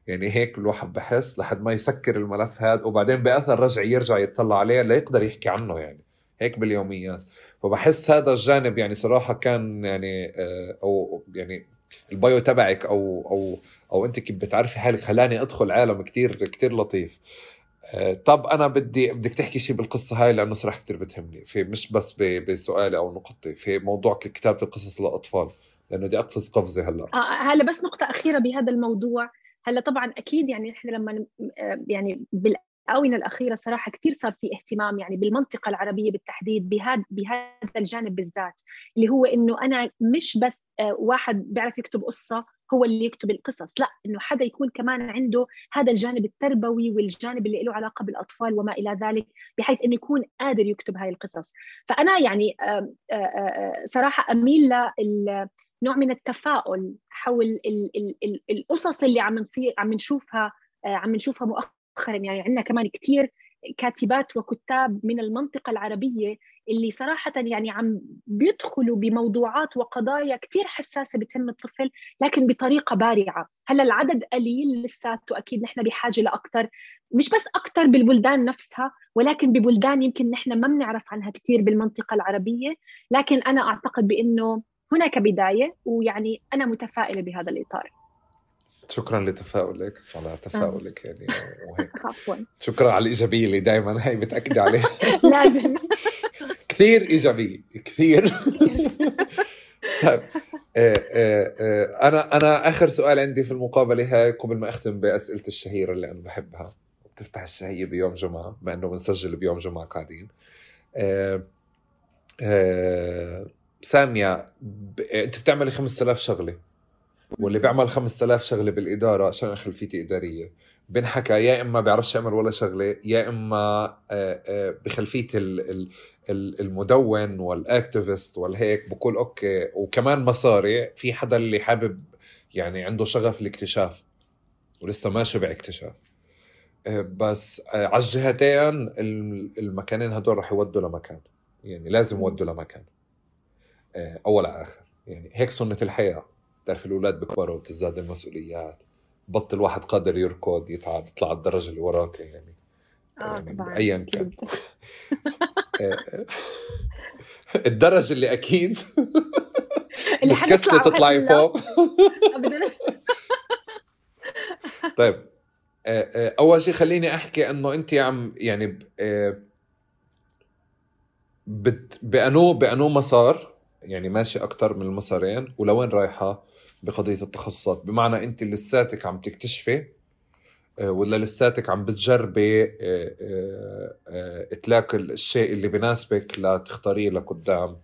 يعني هيك الواحد بحس لحد ما يسكر الملف هذا وبعدين بأثر رجعي يرجع يطلع عليه ليقدر يحكي عنه يعني. هيك باليوميات. فبحس هذا الجانب يعني صراحة كان يعني آه، أو يعني البايو تبعك أو أو أو أنت كيف بتعرفي حالك خلاني أدخل عالم كتير كتير لطيف. آه، طب أنا بدي بدك تحكي شيء بالقصة هاي لأنه صراحة كثير بتهمني. في مش بس بسؤالي أو نقطتي في موضوع كتابة القصص للاطفال لأنه بدي أقفز قفزه هلأ. آه هلأ بس نقطة أخيرة بهذا الموضوع. هلأ طبعا أكيد يعني نحن لما يعني بال الآونة الأخيرة صراحة كثير صار في اهتمام يعني بالمنطقة العربية بالتحديد بهذا بهذا الجانب بالذات اللي هو إنه أنا مش بس آه، واحد بيعرف يكتب قصة هو اللي يكتب القصص لا إنه حدا يكون كمان عنده هذا الجانب التربوي والجانب اللي له علاقة بالأطفال وما إلى ذلك بحيث إنه يكون قادر يكتب هاي القصص. فأنا يعني آه، آه، صراحة أميل ل نوع من التفاؤل حول القصص اللي عم نصير عم نشوفها عم نشوفها مؤخرا. مؤخرا يعني عندنا كمان كثير كاتبات وكتاب من المنطقة العربية اللي صراحة يعني عم بيدخلوا بموضوعات وقضايا كثير حساسة بتهم الطفل لكن بطريقة بارعة. هلأ العدد قليل لساته أكيد نحن بحاجة لأكثر مش بس أكثر بالبلدان نفسها ولكن ببلدان يمكن نحن ما بنعرف عنها كثير بالمنطقة العربية. لكن أنا أعتقد بأنه هناك بداية ويعني أنا متفائلة بهذا الإطار. شكرا لتفاؤلك على تفاؤلك يعني وهيك. عفوا. شكرا على الإيجابية اللي دائما هي بتأكدي عليها. لازم. كثير إيجابية كثير. طيب آه، آه، آه، أنا أنا آخر سؤال عندي في المقابلة هاي قبل ما أختم بأسئلة الشهيرة اللي أنا بحبها. بتفتح الشهية بيوم جمعة بما إنه بنسجل بيوم جمعة قاعدين. سامية ب... أنت بتعملي 5000 شغلة. واللي بيعمل 5000 شغلة بالإدارة عشان خلفيتي إدارية. بنحكى يا إما بيعرفش يعمل ولا شغلة يا إما بخلفية المدون وال activist والهيك بقول okay. وكمان مصاري في حدا اللي حابب يعني عنده شغف الاكتشاف ولسه ما شبع اكتشاف آه، بس آه، على الجهتين المكانين هدول رح يودوا لمكان. يعني لازم يودوا لمكان. آه، أول على آخر. يعني هيك سنة الحياة. بتعرف الأولاد بكبروا وبتزداد المسؤوليات بطل واحد قادر يركض يتعب يطلع على الدرجة اللي وراك يعني. آه يعني طبعا. ايا كان. الدرجة اللي أكيد. اللي بتكسلي تطلعي فوق. طيب. أول شيء خليني أحكي إنه أنت عم يعني بت بانو بأنو مسار يعني ماشي أكثر من المسارين ولوين رايحة؟ بقضية التخصصات. بمعنى أنت لساتك عم تكتشفي آه، ولا لساتك عم بتجربي آه، آه، تلاقي الشيء اللي بناسبك لتختاريه لقدام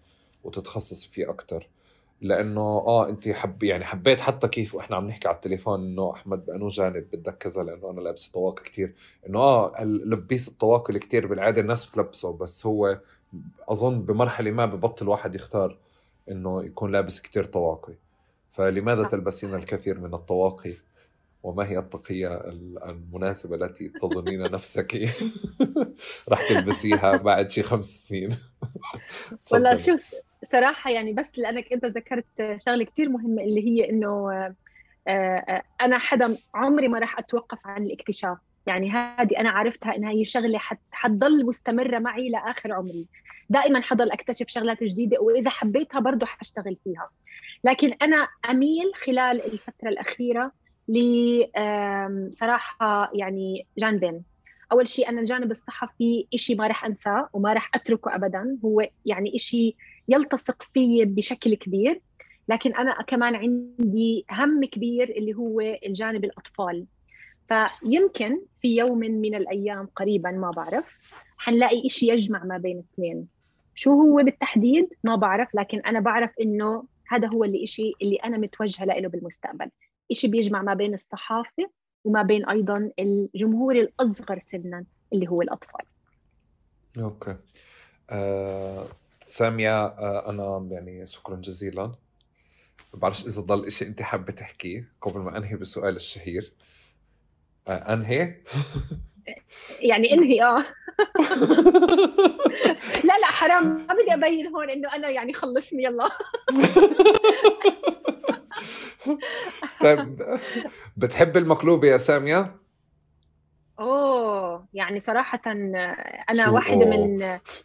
وتتخصصي فيه أكثر لأنه آه أنت حب يعني حبيت حتى كيف وإحنا عم نحكي على التليفون إنه أحمد بانو جانب بدك كذا لأنه أنا لابس طواقي كثير إنه آه لبيس الطواقي كثير بالعادة الناس بتلبسه بس هو أظن بمرحلة ما ببطل واحد يختار إنه يكون لابس كثير طواقي. فلماذا تلبسين الكثير من الطواقي؟ وما هي التقية المناسبة التي تظنين نفسك راح تلبسيها بعد شي خمس سنين؟ والله شوف صراحة يعني بس لأنك أنت ذكرت شغلة كتير مهمة اللي هي إنه آه، آه، أنا حدا عمري ما راح أتوقف عن الاكتشاف. يعني هذه أنا عرفتها إنها هي شغلة حتضل مستمرة معي لآخر عمري. دائما حضل أكتشف شغلات جديدة وإذا حبيتها برضه حاشتغل فيها. لكن أنا أميل خلال الفترة الأخيرة صراحة يعني جانبين. أول شيء أنا الجانب الصحفي إشي ما راح أنساه وما راح أتركه أبدا. هو يعني إشي يلتصق في بشكل كبير. لكن أنا كمان عندي هم كبير اللي هو الجانب الأطفال. فيمكن في يوم من الأيام قريبا ما بعرف حنلاقي إشي يجمع ما بين اثنين. شو هو بالتحديد؟ ما بعرف لكن أنا بعرف إنه هذا هو اللي إشي اللي أنا متوجهة له بالمستقبل. إشي بيجمع ما بين الصحافة وما بين أيضا الجمهور الأصغر سنا اللي هو الأطفال. أوكي. آه، سامية آه، أنا يعني شكرا جزيلا. ما بعرفش إذا ضل إشي أنت حابة تحكيه قبل ما أنهي بالسؤال الشهير. آه، أنهي؟ يعني انهي آه. لا لا حرام. ما بدي أبين هون إنه أنا يعني خلصني يلا. طيب بتحب المقلوبه يا سامية؟ أوه يعني صراحة أنا واحدة من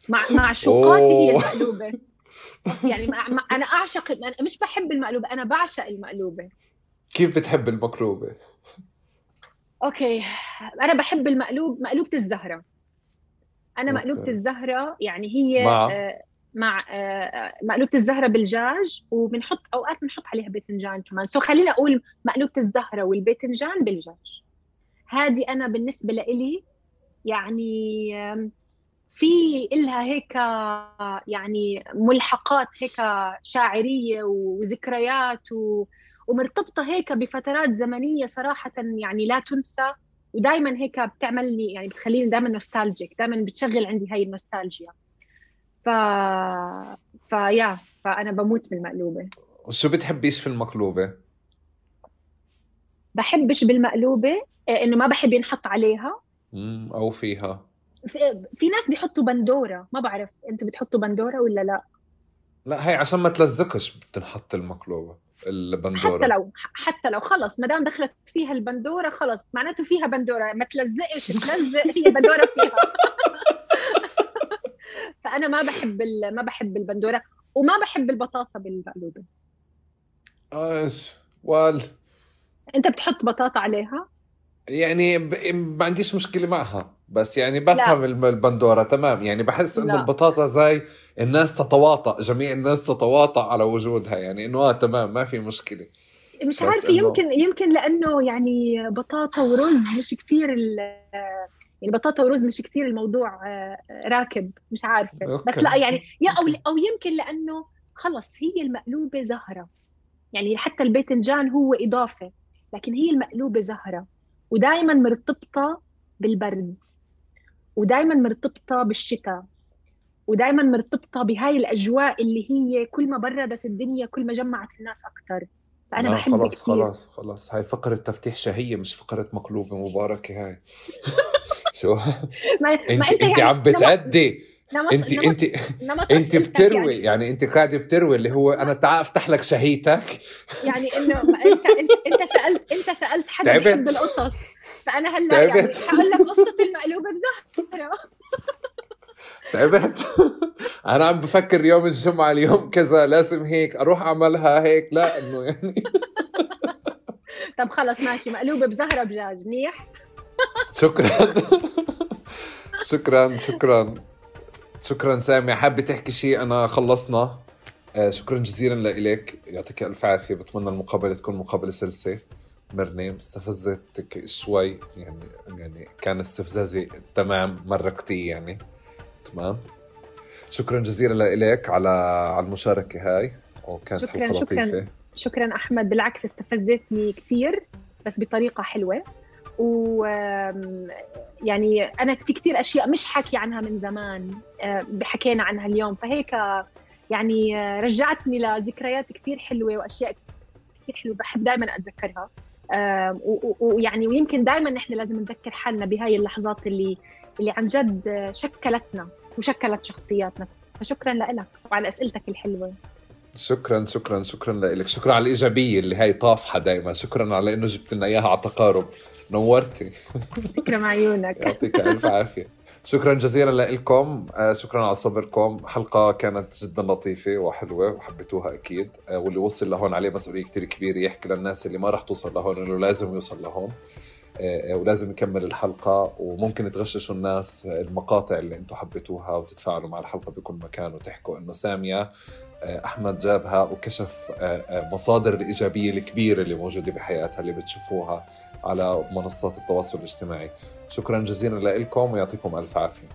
مع معشوقاتي هي المقلوبة. يعني. أنا أعشق مش بحب المقلوبة أنا بعشق المقلوبة. كيف بتحب المقلوبة؟ okay. أنا بحب المقلوب مقلوبة الزهرة. أنا مقلوبة الزهرة يعني هي مع؟ آه مع آه مقلوبة الزهرة بالدجاج وبنحط أوقات بنحط عليها باذنجان كمان. so خلينا أقول مقلوبة الزهرة والباذنجان بالدجاج هذه أنا بالنسبة لإلي يعني في إلها هيك يعني ملحقات هيك شاعرية وذكريات و ومرتبطة هيك بفترات زمنية صراحة يعني لا تنسى ودائما هيك بتعمل لي يعني بتخليني دائما نوستالجيك دائما بتشغل عندي هاي النوستالجيا. ف فيا فأنا بموت بالمقلوبة. وشو بتحبيش في المقلوبة؟ بحبش بالمقلوبة إيه، إنه ما بحب ينحط عليها. أو فيها. في, في ناس بيحطوا بندورة ما بعرف أنتوا بتحطوا بندورة ولا لا؟ لا هي عشان ما تلزقش بتنحط المقلوبة. البندورة. حتى لو حتى لو خلص ما دام دخلت فيها البندورة خلص معناته فيها بندورة ما تلزقش تلزق هي بندورة فيها. فأنا ما بحب ما بحب البندورة وما بحب البطاطا بالمقلوبة. إيش؟ وال. أنت بتحط بطاطا عليها؟ يعني ب... ما عنديش مشكلة معها بس يعني بفهم لا. البندورة تمام يعني بحس إنه البطاطا زي الناس تتواطأ جميع الناس تتواطأ على وجودها يعني إنه آه تمام ما في مشكلة مش عارفة. يمكن يمكن لأنه يعني بطاطا ورز مش كثير يعني بطاطا ورز مش كثير الموضوع آه، راكب مش عارفة أوكي. بس لا يعني يا أو أو يمكن لأنه خلص هي المقلوبة زهرة يعني حتى الباذنجان هو إضافة لكن هي المقلوبة زهرة ودائما مرتبطة بالبرد ودائما مرتبطة بالشتاء ودائما مرتبطة بهاي الأجواء اللي هي كل ما بردت الدنيا كل ما جمعت الناس أكثر فأنا بحب خلاص كتير. خلاص خلاص. هاي فقرة تفتيح شهية مش فقرة مقلوبة مباركة هاي. شو؟ ما انت ما انت, أنت يعني عم بتأدي. نمط انت نمط انت نمط انت بتروي يعني. يعني انت قاعدة بتروي اللي هو أنا تعال أفتح لك شهيتك. يعني إنه انت انت أنت سالت أنت سألت حدا. بيحب القصص. فأنا هلا يعني حقول لك قصة المقلوبة بزهرة. تعبت. أنا عم بفكر يوم الجمعة اليوم كذا لازم هيك أروح أعملها هيك. لا إنه يعني. طب خلص ماشي. مقلوبة بزهرة بجاج. منيح؟ شكرا. شكرا شكرا. شكرا سامي. حابة تحكي شيء أنا خلصنا. آه شكرا جزيلا لك يعطيك ألف عافية. بتمنى المقابلة تكون مقابلة سلسة. مرنة استفزتك شوي. يعني يعني كان استفزازي تمام. مرقتي يعني. تمام. شكرا جزيلا لك على على المشاركة هاي. وكانت شكرا حلقة شكرا لطيفة. شكرا أحمد. بالعكس استفزتني كثير بس بطريقة حلوة. و يعني أنا في كثير أشياء مش حكي عنها من زمان حكينا عنها اليوم. فهيك يعني آه، رجعتني لذكريات كثير حلوة وأشياء كثير حلوة بحب دائما أتذكرها. ويعني ويمكن دائما نحن لازم نذكر حالنا بهاي اللحظات اللي اللي عن جد شكلتنا وشكلت شخصياتنا. فشكرا لك وعلى أسئلتك الحلوة. شكرا شكرا شكرا لك شكرا على الإيجابية اللي هي طافحة دائما شكرا على إنه جبت لنا إياها على تقارب. نورتي تكرم عيونك يعطيك ألف عافية. شكرا جزيلا لكم آه، شكرا على صبركم. حلقة كانت جدا لطيفة وحلوة وحبيتوها أكيد. آه، واللي وصل لهون عليه مسؤولية كتير كبيرة يحكي للناس اللي ما رح توصل لهون إنه لازم يوصل لهون. آه، ولازم يكمل الحلقة وممكن تغششوا الناس المقاطع اللي أنتم حبيتوها وتتفاعلوا مع الحلقة بكل مكان وتحكوا إنه سامية. أحمد جابها وكشف مصادر الإيجابية الكبيرة اللي موجودة بحياتها اللي بتشوفوها على منصات التواصل الاجتماعي. شكرا جزيلا لكم ويعطيكم ألف عافية.